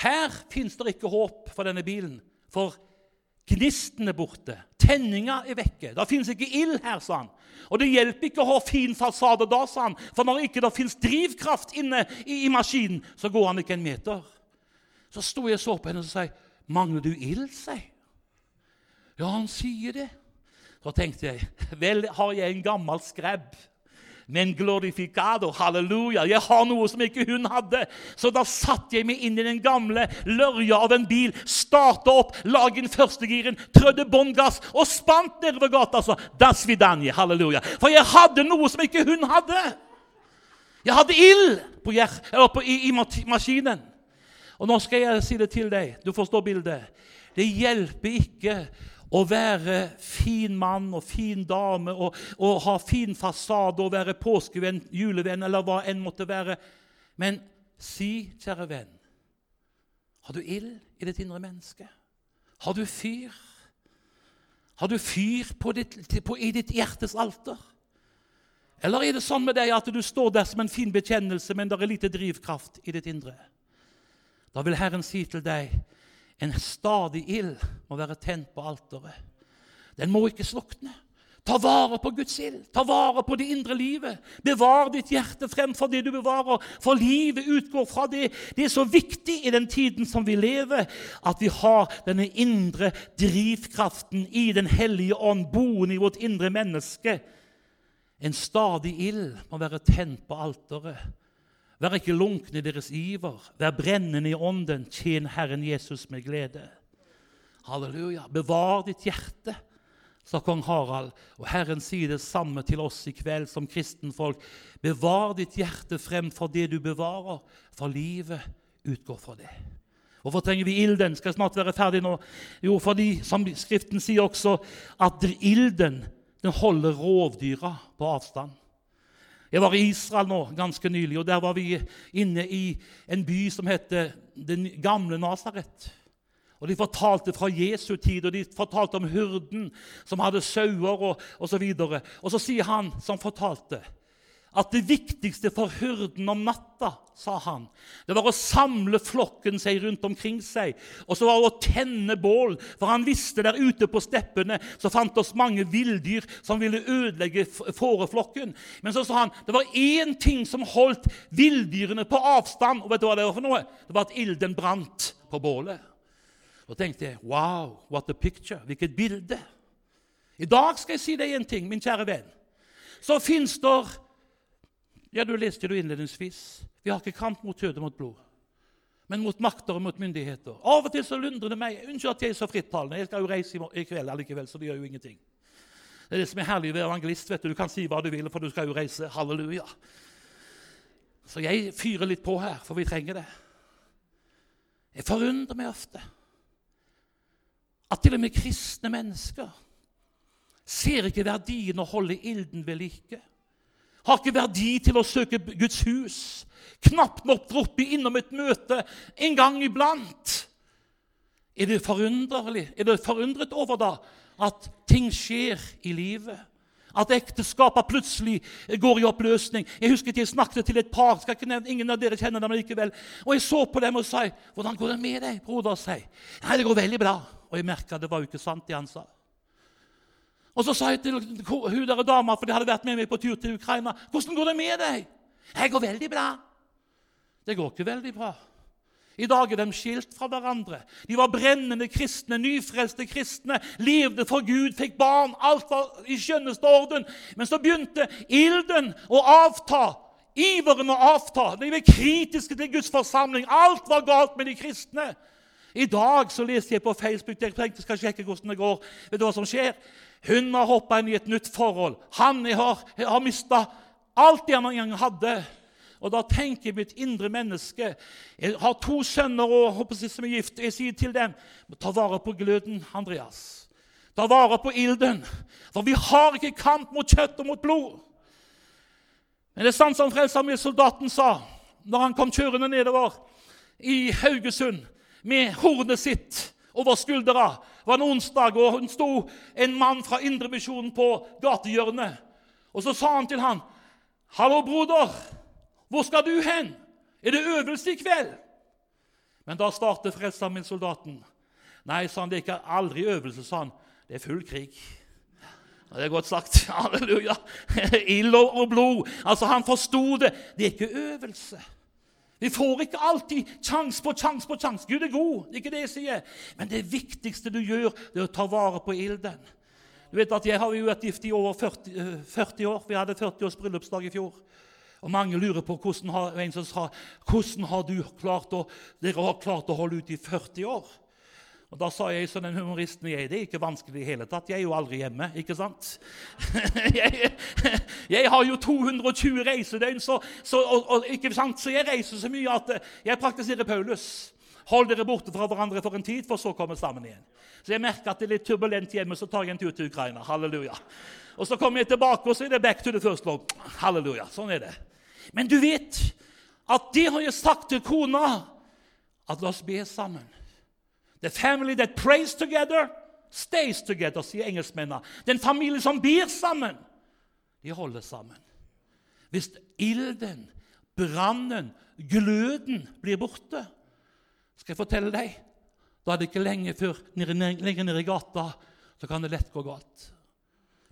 Her fins det ikke håp for denne bilen, for Gnisten er borte. Tenninga er vekke. Det fins ikke ild her, sa han. Og det hjelper ikke å ha fin fasade da, sa han. For når ikke det fins drivkraft inne i, i, maskinen, så går han ikke en meter. Så sto jeg og så på henne og sa mangler du ild, sier Ja, han sier det. Så tenkte jeg vel har jeg en gammel skrebb men glorificado, halleluja. Jeg har noe som ikke hun hadde. Så da satte jeg meg inn i den gamle lørja av en bil, starta opp, laget inn førstegiren, trødde bånn gass og spant nedover gata. Så das vidanje, halleluja. For jeg hadde noe som ikke hun hadde. Jeg hadde ild i, i maskinen. Og nå skal jeg si det til deg. Du forstår bildet. Det hjelper ikke å være fin mann og fin dame og, og ha fin fasade og være påskevenn, julevenn eller hva enn måtte være. Men si, kjære venn, har du ild i ditt indre menneske? Har du fyr? Har du fyr på ditt, på, i ditt hjertes alter? Eller er det sånn med deg at du står der som en fin bekjennelse, men det er lite drivkraft i ditt indre? Da vil Herren si til deg, En stadig ild må være tent på alteret. Den må ikke slukne. Ta vare på Guds ild. Ta vare på det indre livet. Bevar ditt hjerte fremfor det du bevarer, for livet utgår fra det. Det er så viktig i den tiden som vi lever, at vi har denne indre drivkraften i Den hellige ånd boende i vårt indre menneske. En stadig ild må være tent på alteret. Vær ikke lunkne i deres iver. Vær brennende i ånden. Tjen Herren Jesus med glede. Halleluja. Bevar ditt hjerte, sa kong Harald. Og Herren sier det samme til oss i kveld som kristenfolk. Bevar ditt hjerte fremfor det du bevarer, for livet utgår fra det. Hvorfor trenger vi ilden? Skal jeg snart være ferdig nå? Jo, fordi, som Skriften sier også, at ilden den holder rovdyra på avstand. Jeg var i Israel nå ganske nylig, og der var vi inne i en by som heter Den gamle Nasaret. Og De fortalte fra Jesu tid, og de fortalte om hyrden som hadde sauer og osv. Og, og så sier han som fortalte, at det viktigste for hyrden om natta, sa han, det var å samle flokken seg rundt omkring seg. Og så var det å tenne bål, for han visste der ute på steppene så fantes mange villdyr som ville ødelegge fåreflokken. Men så sa han det var én ting som holdt villdyrene på avstand. Og vet du hva det var for noe? Det var at ilden brant på bålet. Og tenkte jeg wow, what a picture. Hvilket bilde. I dag skal jeg si deg en ting, min kjære venn. Så finnes det ja, du leste det innledningsvis. Vi har ikke kamp mot og mot blod, men mot makter og mot myndigheter. Av og til så lundrer det meg. Unnskyld at jeg er så frittalende. Jeg skal jo reise i kveld allikevel, så det gjør jo ingenting. Det er det som er herlig ved evangelist. vet Du Du kan si hva du vil, for du skal jo reise. Halleluja. Så jeg fyrer litt på her, for vi trenger det. Jeg forundrer meg ofte at til og med kristne mennesker ser ikke verdien å holde ilden ved like har ikke verdi til å søke Guds hus. Knapt nok droppe innom et møte en gang iblant. Er det forunderlig? Er det forundret over da at ting skjer i livet? At ekteskapet plutselig går i oppløsning. Jeg husker at jeg snakket til et par. skal ikke nevne, Ingen av dere kjenner dem likevel. Og jeg så på dem og sa, 'Hvordan går det med deg, broder?' sier 'Nei, det går veldig bra.' Og jeg merka det var jo ikke sant, det han sa. Og så sa jeg til hun der dama, for de hadde vært med meg på tur til Ukraina, 'Hvordan går det med deg?' 'Jeg går veldig bra.' Det går ikke veldig bra. I dag er de skilt fra hverandre. De var brennende kristne, nyfrelste kristne, levde for Gud, fikk barn. Alt var i skjønneste orden. Men så begynte ilden å avta. Iveren å avta. De ble kritiske til Guds forsamling. Alt var galt med de kristne. I dag så leste jeg på Facebook jeg tenkte skal sjekke hvordan det går. Vet du hva som skjer? Hun har hoppa inn i et nytt forhold. Han har, har mista alt det han en gang hadde. Og da tenker mitt indre menneske Jeg har to sønner og håper jeg, som er gift. Jeg sier til dem ta vare på gløden, Andreas. Ta vare på ilden. For vi har ikke kamp mot kjøtt og mot blod. Men det er sant som Frelsesarmé-soldaten sa når han kom kjørende nedover i Haugesund med hornet sitt over skuldra. Det var en onsdag, og hun sto en mann fra Indremisjonen på gatehjørnet. Og så sa han til han, 'Hallo, broder. Hvor skal du hen? Er det øvelse i kveld?' Men da startet Frelsesarmeen-soldaten. 'Nei', sa han, 'det er ikke aldri øvelse', sa han. 'Det er full krig'. Det er godt sagt. Halleluja. Ild og blod. Altså, Han forsto det. Det er ikke øvelse. Vi får ikke alltid sjanse på sjanse på sjanse. Gud er god, det er ikke det jeg sier. Men det viktigste du gjør, det er å ta vare på ilden. Du vet at Jeg har jo vært gift i over 40, 40 år. Vi hadde 40 års bryllupsdag i fjor. Og Mange lurer på hvordan har, en som sa, hvordan har du klart å, dere har klart å holde ut i 40 år. Og Da sa jeg som den humoristen jeg det er ikke vanskelig i hele tatt. Jeg er jo aldri hjemme, ikke sant? jeg, jeg, har jo 220 reisedøgn, så, så, og, og, ikke sant? så jeg reiser så mye at eh, jeg praktiserer Paulus. Hold dere borte fra hverandre for en tid, for så komme sammen igjen. Så jeg merker at det er litt turbulent hjemme, så tar jeg en tur til Ukraina. Halleluja. Og så kommer jeg tilbake, og så er det back to the first love. Halleluja. Sånn er det. Men du vet at det har jeg sagt til kona, at la oss be sammen. The family that prays together, stays together, sier engelskmennene. Den familie som ber sammen, de holder sammen. Hvis ilden, brannen, gløden blir borte, skal jeg fortelle deg, Da er det ikke lenge før lenger nede i gata så kan det lett gå galt.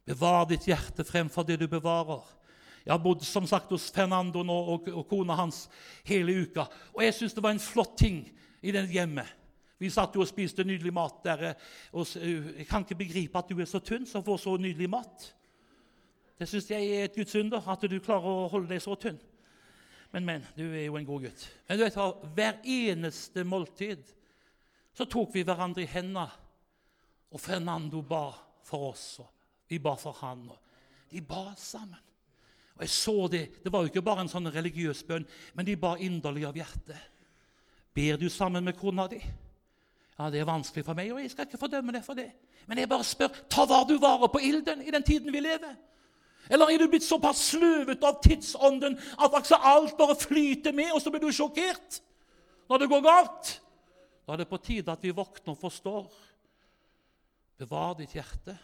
Bevar ditt hjerte fremfor det du bevarer. Jeg har bodd som sagt hos Fernando nå, og, og kona hans hele uka. Og jeg syns det var en flott ting i det hjemmet. Vi satt jo og spiste nydelig mat der. og Jeg kan ikke begripe at du er så tynn som får så nydelig mat. Det syns jeg er et Guds under, at du klarer å holde deg så tynn. Men, men, du er jo en god gutt. Men du vet hver eneste måltid så tok vi hverandre i hendene. Og Fernando ba for oss, og vi ba for han. Og de ba sammen. Og jeg så Det det var jo ikke bare en sånn religiøs bønn, men de ba inderlig av hjertet. Ber du sammen med kona di? Ja, Det er vanskelig for meg, og jeg skal ikke fordømme deg for det. Men jeg bare spør ta var du vare på ilden i den tiden vi lever. Eller er du blitt såpass sløvet av tidsånden at altså alt bare flyter med, og så blir du sjokkert når det går galt? Da er det på tide at vi våkner og forstår. Bevar ditt hjerte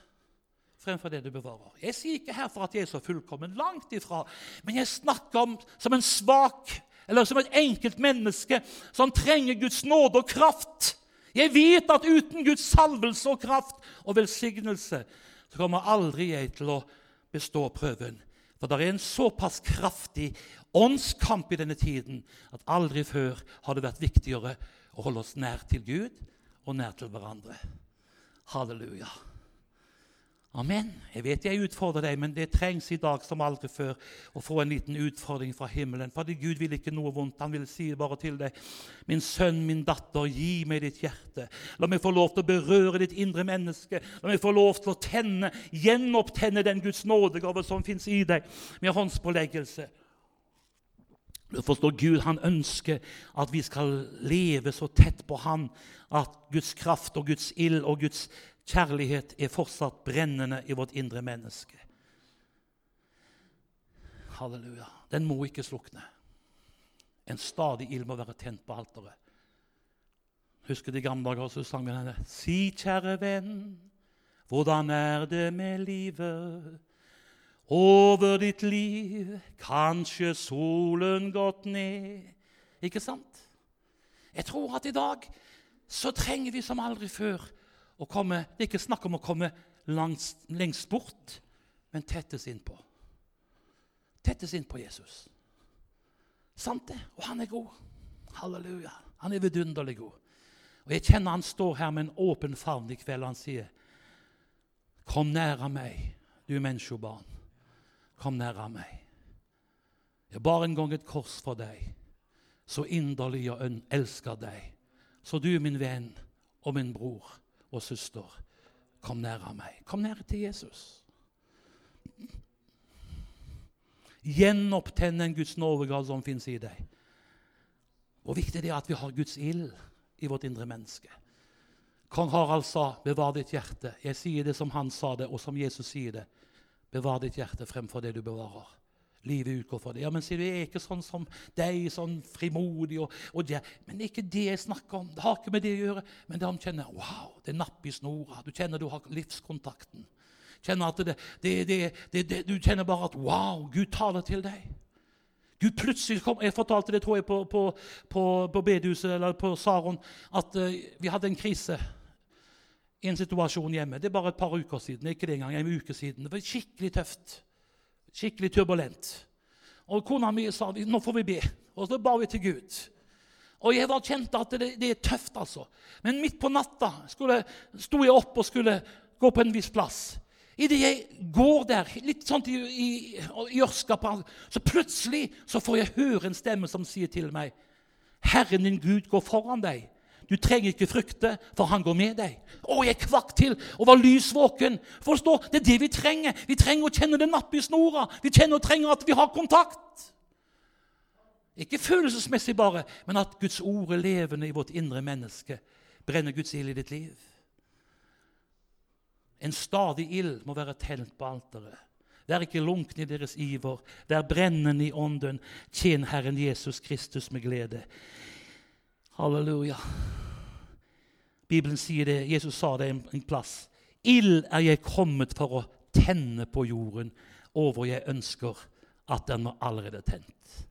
fremfor det du bevarer. Jeg sier ikke her for at jeg er så fullkommen, langt ifra. Men jeg snakker om som en svak eller som et enkelt menneske som trenger Guds nåde og kraft. Jeg vet at uten Guds salvelse og kraft og velsignelse så kommer aldri jeg til å bestå prøven. For det er en såpass kraftig åndskamp i denne tiden at aldri før har det vært viktigere å holde oss nær til Gud og nær til hverandre. Halleluja. Amen. Jeg vet jeg utfordrer deg, men det trengs i dag som aldri før å få en liten utfordring fra himmelen. Fordi Gud vil ikke noe vondt. Han vil si bare til deg, min sønn, min datter, gi meg ditt hjerte. La meg få lov til å berøre ditt indre menneske. La meg få lov til å tenne, gjenopptenne den Guds nådegave som fins i deg, med håndspåleggelse. Du forstår, Gud han ønsker at vi skal leve så tett på Han at Guds kraft og Guds ild og Guds Kjærlighet er fortsatt brennende i vårt indre menneske. Halleluja. Den må ikke slukne. En stadig ild må være tent på alteret. Husker de gamle dager så sang vi denne. Si, kjære venn, hvordan er det med livet? Over ditt liv kanskje solen gått ned. Ikke sant? Jeg tror at i dag så trenger vi som aldri før komme Det er ikke snakk om å komme langs, lengst bort, men tettes innpå. Tettes innpå Jesus. Sant det? Og han er god. Halleluja. Han er vidunderlig god. Og Jeg kjenner han står her med en åpen favn i kveld, han sier, 'Kom nære meg, du menneskebarn. Kom nære meg.' Jeg bar en gang et kors for deg, så inderlig jeg elsker deg. Så du, min venn og min bror, og søster, kom nær av meg. Kom nær til Jesus. Gjenopptenn den Guds nådegave som fins i deg. Hvor viktig det er at vi har Guds ild i vårt indre menneske. Kong Harald sa, 'Bevar ditt hjerte'. Jeg sier det som han sa det, og som Jesus sier det. Bevar ditt hjerte fremfor det du bevarer. Livet utgår fra det. Ja, men sier du, jeg er ikke sånn som deg, sånn frimodig og, og det. Men det er ikke det jeg snakker om. Det har ikke med det å gjøre. Men det han kjenner wow, det er napp i snora. Du kjenner du har livskontakten. Kjenner det, det, det, du kjenner bare at wow, Gud taler til deg. Gud plutselig kom, Jeg fortalte det tror jeg, på, på, på, på bedehuset eller på Saron at uh, vi hadde en krise i en situasjon hjemme. Det er bare et par uker siden. ikke det engang, en uke siden. Det var skikkelig tøft. Skikkelig turbulent. Og kona mi sa nå får vi be. Og så ba vi til Gud. Og jeg da kjente at det, det er tøft, altså. Men midt på natta skulle, sto jeg opp og skulle gå på en viss plass. Idet jeg går der, litt sånn i, i, i ørska, så plutselig så får jeg høre en stemme som sier til meg Herren din Gud går foran deg. Du trenger ikke frykte, for han går med deg. Å, jeg kvakk til og var lysvåken. Forstå, Det er det vi trenger. Vi trenger å kjenne det nappe i snora. Vi kjenner og trenger at vi har kontakt. Ikke følelsesmessig bare, men at Guds ord er levende i vårt indre menneske. Brenner Guds ild i ditt liv? En stadig ild må være tent på alteret. Vær ikke lunken i deres iver, vær brennende i ånden. Tjen Herren Jesus Kristus med glede. Halleluja. Bibelen sier det, Jesus sa det en, plass. Ild er jeg kommet for å tenne på jorden, og hvor jeg ønsker at den var allerede tent.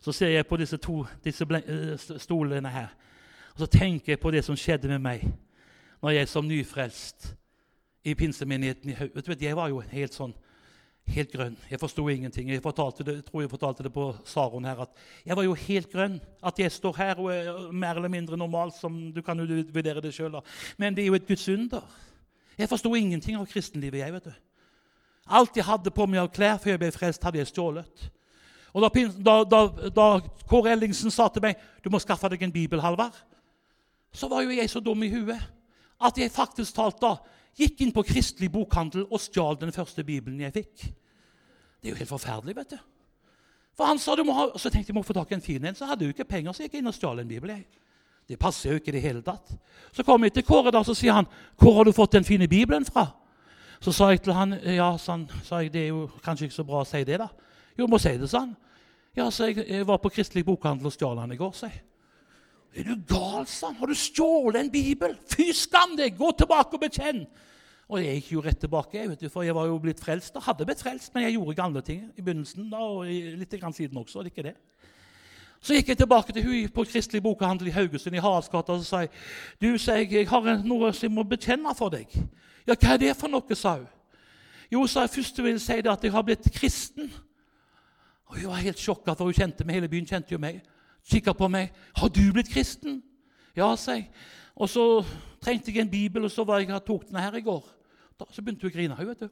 Så ser jeg på disse to disse eh, stolene her. Og så tenker jeg på det som skjedde med meg når jeg som nyfrelst i pinsemenigheten i Haug Jeg var jo helt sånn helt grønn. Jeg forsto ingenting. Jeg, det, tror jeg fortalte det på Saron her, at jeg var jo helt grønn. At jeg står her og er mer eller mindre normal, som du kan jo vurdere det sjøl. Men det er jo et Guds under. Jeg forsto ingenting av kristenlivet. jeg, vet du. Alt jeg hadde på meg av klær før jeg ble frelst, hadde jeg stjålet. Og da, da, da, da Kåre Ellingsen sa til meg du må skaffe deg en bibel, Halvard, så var jo jeg så dum i huet at jeg faktisk talt da gikk inn på Kristelig bokhandel og stjal den første bibelen jeg fikk. Det er jo helt forferdelig, vet du. For han sa du må ha, Så tenkte jeg må få tak i en fin en. Så hadde jeg ikke penger, så jeg gikk inn og stjal en bibel. jeg. Det passer jo ikke i det hele tatt. Så kom jeg til Kåre, da, så sier han 'Hvor har du fått den fine bibelen fra?' Så sa jeg til han, ja, sånn, sa jeg, 'Det er jo kanskje ikke så bra å si det', da. 'Jo, må si det', sa han. Ja, så jeg, jeg var på Kristelig bokhandel og stjal den i går, sa jeg. Er du gal, sa han? Har du stjålet en bibel? Fy skam deg! Gå tilbake og bekjenn! Og jeg gikk jo rett tilbake, vet du, for jeg var jo blitt frelst. da, hadde blitt frelst, Men jeg gjorde gamle ting i begynnelsen da, og litt grann siden også. det ikke det. Så gikk jeg tilbake til hun på Kristelig bokhandel i Haugesund i Haraldsgata og sa du, sa jeg, jeg har noe som jeg må bekjenne for deg. Ja, hva er det for noe, sa hun. Jo, sa jeg først vil jeg si det at jeg har blitt kristen. Og Hun var helt sjokka, for hun kjente meg, hele byen kjente jo meg. Kikka på meg. 'Har du blitt kristen?' Ja, sa jeg. Og så trengte jeg en bibel, og så var jeg, tok den her i går. Da, så begynte hun å grine. Vet du.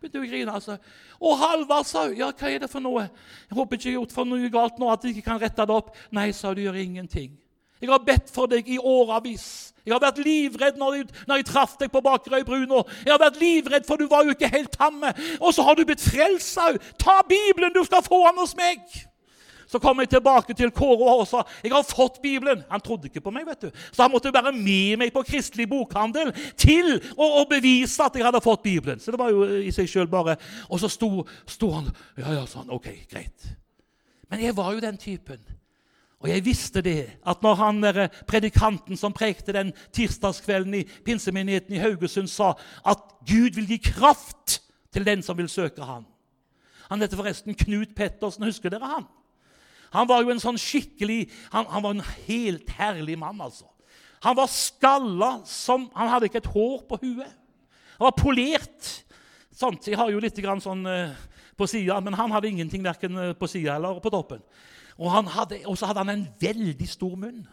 Begynte hun å grine. altså. 'Å, Halvard', sa hun. 'Ja, hva er det for noe?' 'Jeg håper ikke jeg har gjort for noe galt nå, at jeg ikke kan rette det opp.' 'Nei', sa hun, 'du gjør ingenting.' 'Jeg har bedt for deg i åravis.' 'Jeg har vært livredd når jeg, når jeg traff deg på Bakerøy Bruno.' 'Jeg har vært livredd, for du var jo ikke helt tamme.' 'Og så har du blitt frelst', sa hun. 'Ta Bibelen, du skal få den hos meg.' Så kom jeg tilbake til Kåre og sa jeg har fått Bibelen. Han trodde ikke på meg. vet du. Så han måtte være med meg på Kristelig bokhandel til å, å bevise at jeg hadde fått Bibelen. Så det var jo i seg selv bare. Og så sto, sto han Ja, ja, sånn. Ok, greit. Men jeg var jo den typen. Og jeg visste det, at når han der predikanten som prekte den tirsdagskvelden i pinsemenigheten i Haugesund, sa at Gud vil gi kraft til den som vil søke ham. Han heter forresten Knut Pettersen. Husker dere han? Han var jo en sånn skikkelig Han, han var en helt herlig mann, altså. Han var skalla som Han hadde ikke et hår på huet. Han var polert. Sånt. Jeg har jo litt grann sånn uh, på sida, men han hadde ingenting verken eh, på sida eller på toppen. Og så hadde han en veldig stor munn.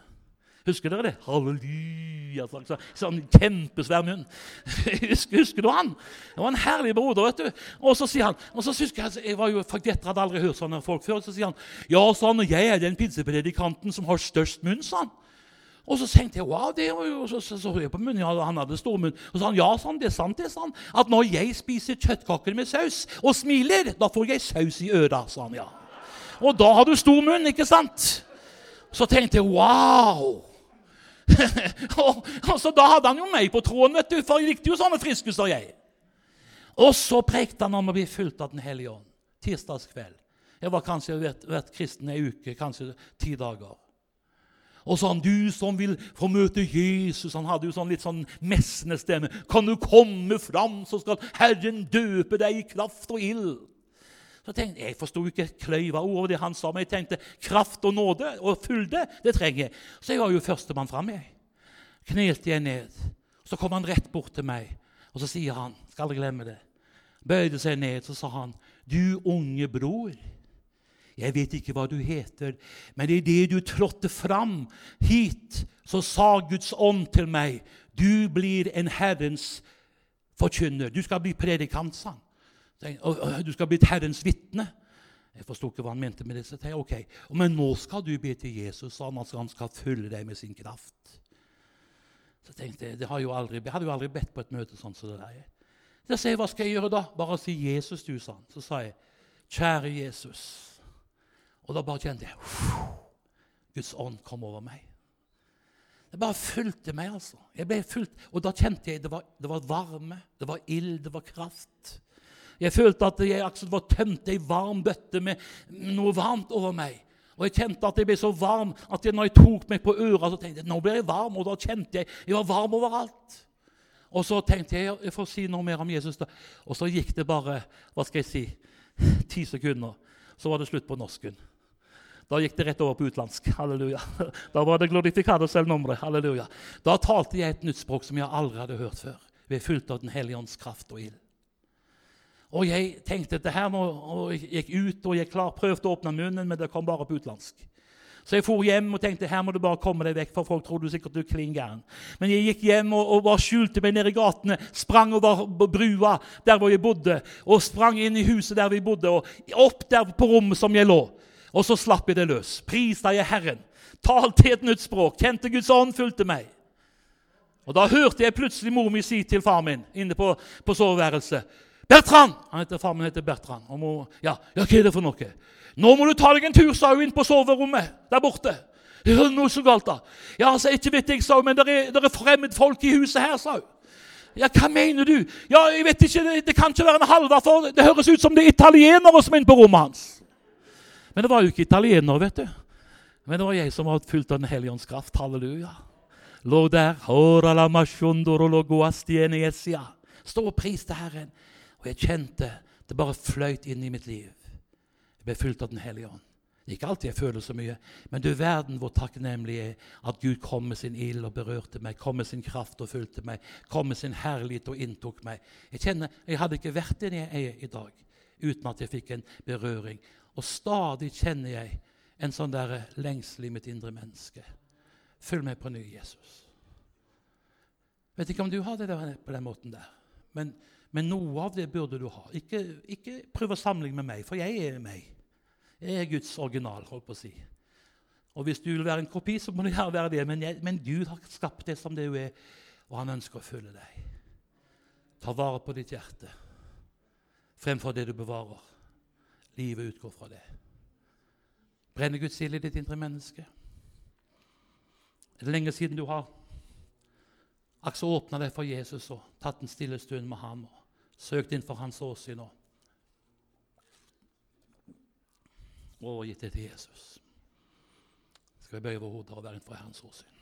Husker dere det? Halleluja! Sånn, sånn kjempesvær munn. Husker, husker, du han? Det var en herlig broder. vet du. Og så sier han, og så husker Jeg jeg var jo jeg hadde aldri hørt sånne folk før. Så sier han ja, sånn, jeg er den pinsepredikanten som har størst munn. han. Og så tenkte jeg wow, det var jo, så, så, så jeg på munnen, ja, han hadde stor munn. Og så sa han ja, sånn, det er sant det, sa han, at når jeg spiser kjøttkaker med saus og smiler, da får jeg saus i øra. han, ja. Og da har du stor munn, ikke sant? Så tenkte jeg wow! og, så Da hadde han jo meg på tråden, vet du, for jeg likte jo sånne friskuser, jeg. Og så prekte han om å bli fulgt av Den hellige ånd. Tirsdagskveld. Jeg var kanskje vært, vært kristen ei uke, kanskje ti dager. Og så han, du som vil få møte Jesus Han hadde jo sånn litt sånn messende stemme. Kan du komme fram, så skal Herren døpe deg i kraft og ild. Så tenkte Jeg jeg forsto ikke kløyva ord det han sa, men jeg tenkte kraft og nåde og fylde, det trenger jeg. Så jeg var jo førstemann fram. jeg. Knelte jeg ned. Så kom han rett bort til meg, og så sier han, skal aldri glemme det, bøyde seg ned, så sa han, 'Du unge bror'. Jeg vet ikke hva du heter, men idet du trådte fram hit, så sa Guds ånd til meg, 'Du blir en Herrens forkynner. Du skal bli predikant'. Og, du skal bli Herrens vitne. Jeg forsto ikke hva han mente med det. Så jeg, ok, Men nå skal du be til Jesus, sa han, at han skal følge deg med sin kraft. Så tenkte Jeg det har jo aldri, jeg hadde jo aldri bedt på et møte sånn som det der. Så jeg, hva skal jeg gjøre da? Bare si 'Jesus', du, sa han. Så sa jeg, 'Kjære Jesus'. Og da bare kjente jeg Guds ånd kom over meg. Det bare fulgte meg, altså. Jeg ble fulgt, Og da kjente jeg det var, det var varme, det var ild, det var kraft. Jeg følte at jeg akkurat var tømt ei varm bøtte med noe varmt over meg. Og jeg kjente at jeg ble så varm at jeg, når jeg tok meg på øra, så tenkte jeg nå blir jeg varm. Og da kjente jeg jeg var varm overalt. Og så tenkte jeg jeg får si noe mer om Jesus. da. Og så gikk det bare hva skal jeg si, ti sekunder. Så var det slutt på norsken. Da gikk det rett over på utlandsk. Halleluja. Da var det glorificado selv-nummeret. Halleluja. Da talte jeg et nytt språk som jeg aldri hadde hørt før. Vi er fylt av Den hellige ånds kraft og ild. Og jeg tenkte at det her må, og jeg gikk ut og jeg klar, prøvde å åpne munnen, men det kom bare på utlandsk. Så jeg for hjem og tenkte her må du bare komme deg vekk, for folk tror du sikkert du er. Men jeg gikk hjem og, og bare skjulte meg nede i gatene, sprang over brua der hvor jeg bodde, og sprang inn i huset der vi bodde, og opp der på rommet som jeg lå. Og så slapp jeg det løs. Pris deg, Herren. Talte et nytt språk. Kjente Guds ånd fulgte meg. Og Da hørte jeg plutselig mor mi si til far min inne på, på soveværelset Bertrand! Han heter, far min heter Bertrand. Og mor, ja, ja, hva er det for noe? Nå må du ta deg en tur, sa hun, inn på soverommet der borte. Det er noe så galt, da. Ja, altså, ikke vet jeg, sa hun, men det er, er fremmedfolk i huset her, sa hun. Ja, hva mener du? Ja, jeg vet ikke, Det, det kan ikke være en Halvard, for det høres ut som det er italienere som er inne på rommet hans. Men det var jo ikke italienere, vet du. Men det var jeg som var fylt av Den hellige ånds kraft. Halleluja. Lå der. Stå og pris til Herren. Og jeg kjente det bare fløyt inn i mitt liv. Jeg ble fulgt av Den hellige ånd. Det er ikke alltid jeg føler så mye, men du verden hvor takknemlig jeg er at Gud kom med sin ild og berørte meg, kom med sin kraft og fulgte meg, kom med sin herlighet og inntok meg. Jeg kjenner, jeg hadde ikke vært den jeg er i dag uten at jeg fikk en berøring og stadig kjenner jeg en sånn der lengsel i mitt indre menneske. Følg meg på ny, Jesus. Vet ikke om du har det der på den måten der, men, men noe av det burde du ha. Ikke, ikke prøv å sammenligne med meg, for jeg er meg. Jeg er Guds original, holdt på å si. Og Hvis du vil være en kopi, så må du gjerne være det, men, jeg, men Gud har skapt deg som det du er, og han ønsker å følge deg. Ta vare på ditt hjerte fremfor det du bevarer. Livet utgår fra det. Brenner Guds ild i ditt indre menneske? Er det lenge siden du har åpna deg for Jesus og tatt en stille stund med ham og søkt inn for hans åsyn og overgitt det til Jesus? Skal vi bøye våre hoder og være innenfor Herrens åsyn?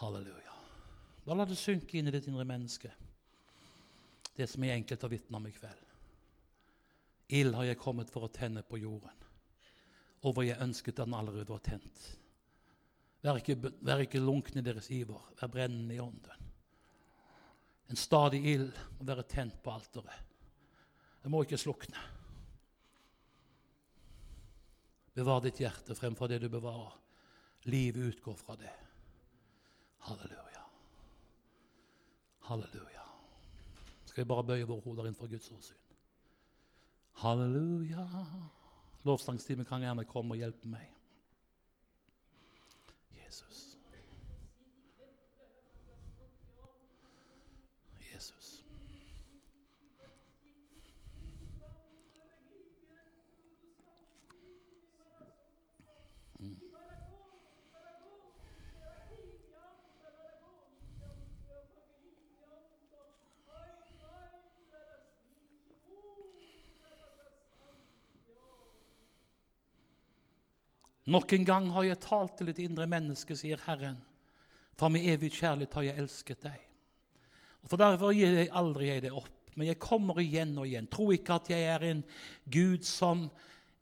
Halleluja. Da la det synke inn i ditt indre menneske, det som er enkelt å vitne om i kveld. Ild har jeg kommet for å tenne på jorden, og hvor jeg ønsket den allerede var tent. Vær ikke, vær ikke lunken i deres iver, vær brennende i ånden. En stadig ild må være tent på alteret. Det må ikke slukne. Bevar ditt hjerte fremfor det du bevarer. Livet utgår fra det. Halleluja. Halleluja. Skal vi bare bøye våre hoder innenfor Guds åsyn? Halleluja. Lovsangstimen kan gjerne komme og hjelpe meg. Jesus. Nok en gang har jeg talt til et indre menneske, sier Herren. For med evig kjærlighet har jeg elsket deg. Og For derfor gir jeg aldri jeg det opp. Men jeg kommer igjen og igjen. Tro ikke at jeg er en Gud som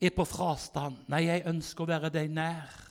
er på frastand. Nei, jeg ønsker å være deg nær.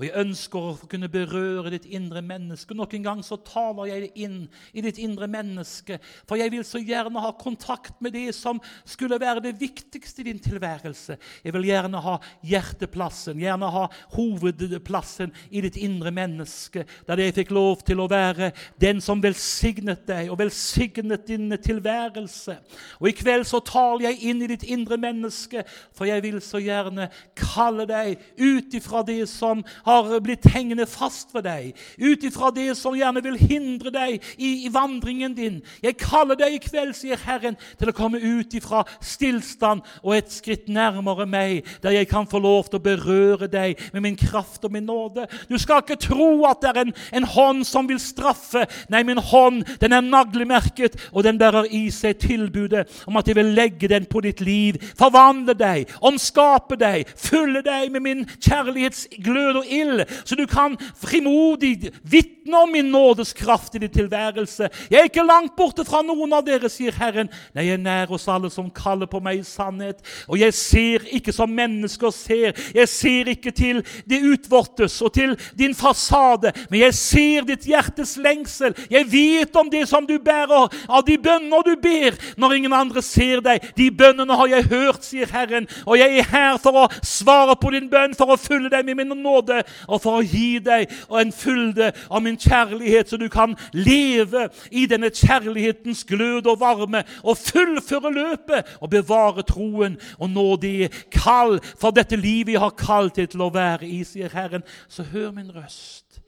Og jeg ønsker å kunne berøre ditt indre menneske. Nok en gang så taler jeg inn i ditt indre menneske. For jeg vil så gjerne ha kontakt med det som skulle være det viktigste i din tilværelse. Jeg vil gjerne ha hjerteplassen, gjerne ha hovedplassen i ditt indre menneske. Der jeg fikk lov til å være den som velsignet deg og velsignet din tilværelse. Og i kveld så taler jeg inn i ditt indre menneske, for jeg vil så gjerne kalle deg ut ifra det som har blitt hengende fast ved deg, ut ifra det som gjerne vil hindre deg i, i, vandringen din. Jeg kaller deg i kveld, sier Herren, til å komme ut ifra stillstand og et skritt nærmere meg, der jeg kan få lov til å berøre deg med min kraft og min nåde. Du skal ikke tro at det er en, en hånd som vil straffe. Nei, min hånd den er naglemerket, og den bærer i seg tilbudet om at jeg vil legge den på ditt liv, forvandle deg, omskape deg, fylle deg med min kjærlighetsglød og ild vil, så du kan frimodig vitne om min nådes kraft i din tilværelse. Jeg er ikke langt borte fra noen av dere, sier Herren. Nei, jeg er nær hos alle som kaller på meg i sannhet. Og jeg ser ikke som mennesker ser. Jeg ser ikke til det utvortes og til din fasade, men jeg ser ditt hjertes lengsel. Jeg vet om det som du bærer, av de bønner du ber når ingen andre ser deg. De bønnene har jeg hørt, sier Herren, og jeg er her for å svare på din bønn, for å fylle deg med min nåde, og for å gi deg en fylde av min kjærlighet, så du kan leve i denne kjærlighetens glød og varme, og fullføre løpet og bevare troen og nå det kall for dette livet jeg har kalt deg til å være i, sier Herren. Så hør min røst.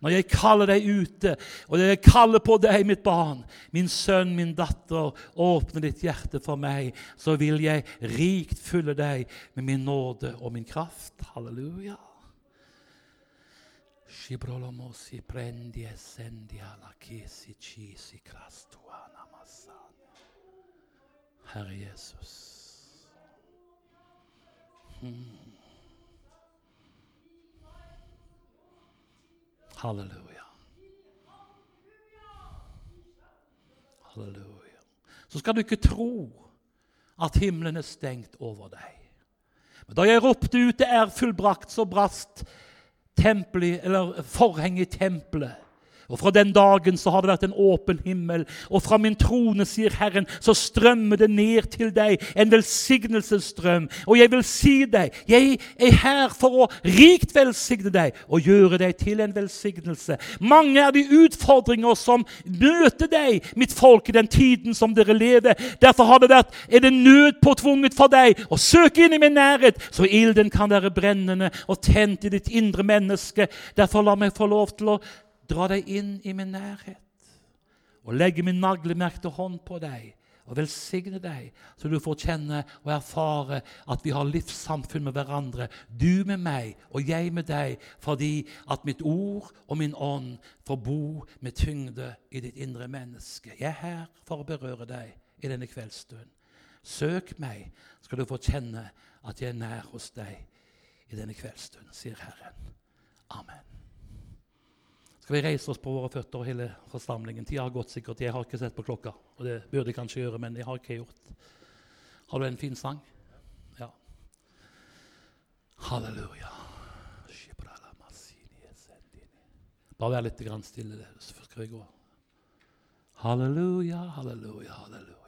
Når jeg kaller deg ute, og jeg kaller på deg, mitt barn, min sønn, min datter, åpne ditt hjerte for meg, så vil jeg rikt fylle deg med min nåde og min kraft. Halleluja. Herre Jesus. Hmm. Halleluja. Halleluja. Så skal du ikke tro at himmelen er stengt over deg. Men da jeg ropte ut 'det er fullbrakt', så brast tempelet, eller forhenget i tempelet. Og Fra den dagen så har det vært en åpen himmel, og fra min trone, sier Herren, så strømmer det ned til deg en velsignelsesstrøm. Og jeg vil si deg, jeg er her for å rikt velsigne deg og gjøre deg til en velsignelse. Mange er de utfordringer som møter deg, mitt folk, i den tiden som dere lever. Derfor har det vært, er det nødpåtvunget for deg å søke inn i min nærhet, så ilden kan være brennende og tent i ditt indre menneske. Derfor la meg få lov til å dra deg inn i min nærhet og legge min naglemerkte hånd på deg og velsigne deg, så du får kjenne og erfare at vi har livssamfunn med hverandre, du med meg og jeg med deg, fordi at mitt ord og min ånd får bo med tyngde i ditt indre menneske. Jeg er her for å berøre deg i denne kveldsstund. Søk meg, skal du få kjenne at jeg er nær hos deg i denne kveldsstund, sier Herren. Amen. Skal vi reise oss på våre føtter, hele forsamlingen? Tida har gått sikkert. Jeg har ikke sett på klokka. Og det burde jeg kanskje gjøre, men jeg har ikke gjort. Har du en fin sang? Ja. Halleluja. Bare vær litt stille, så skal vi gå. Halleluja, halleluja, halleluja.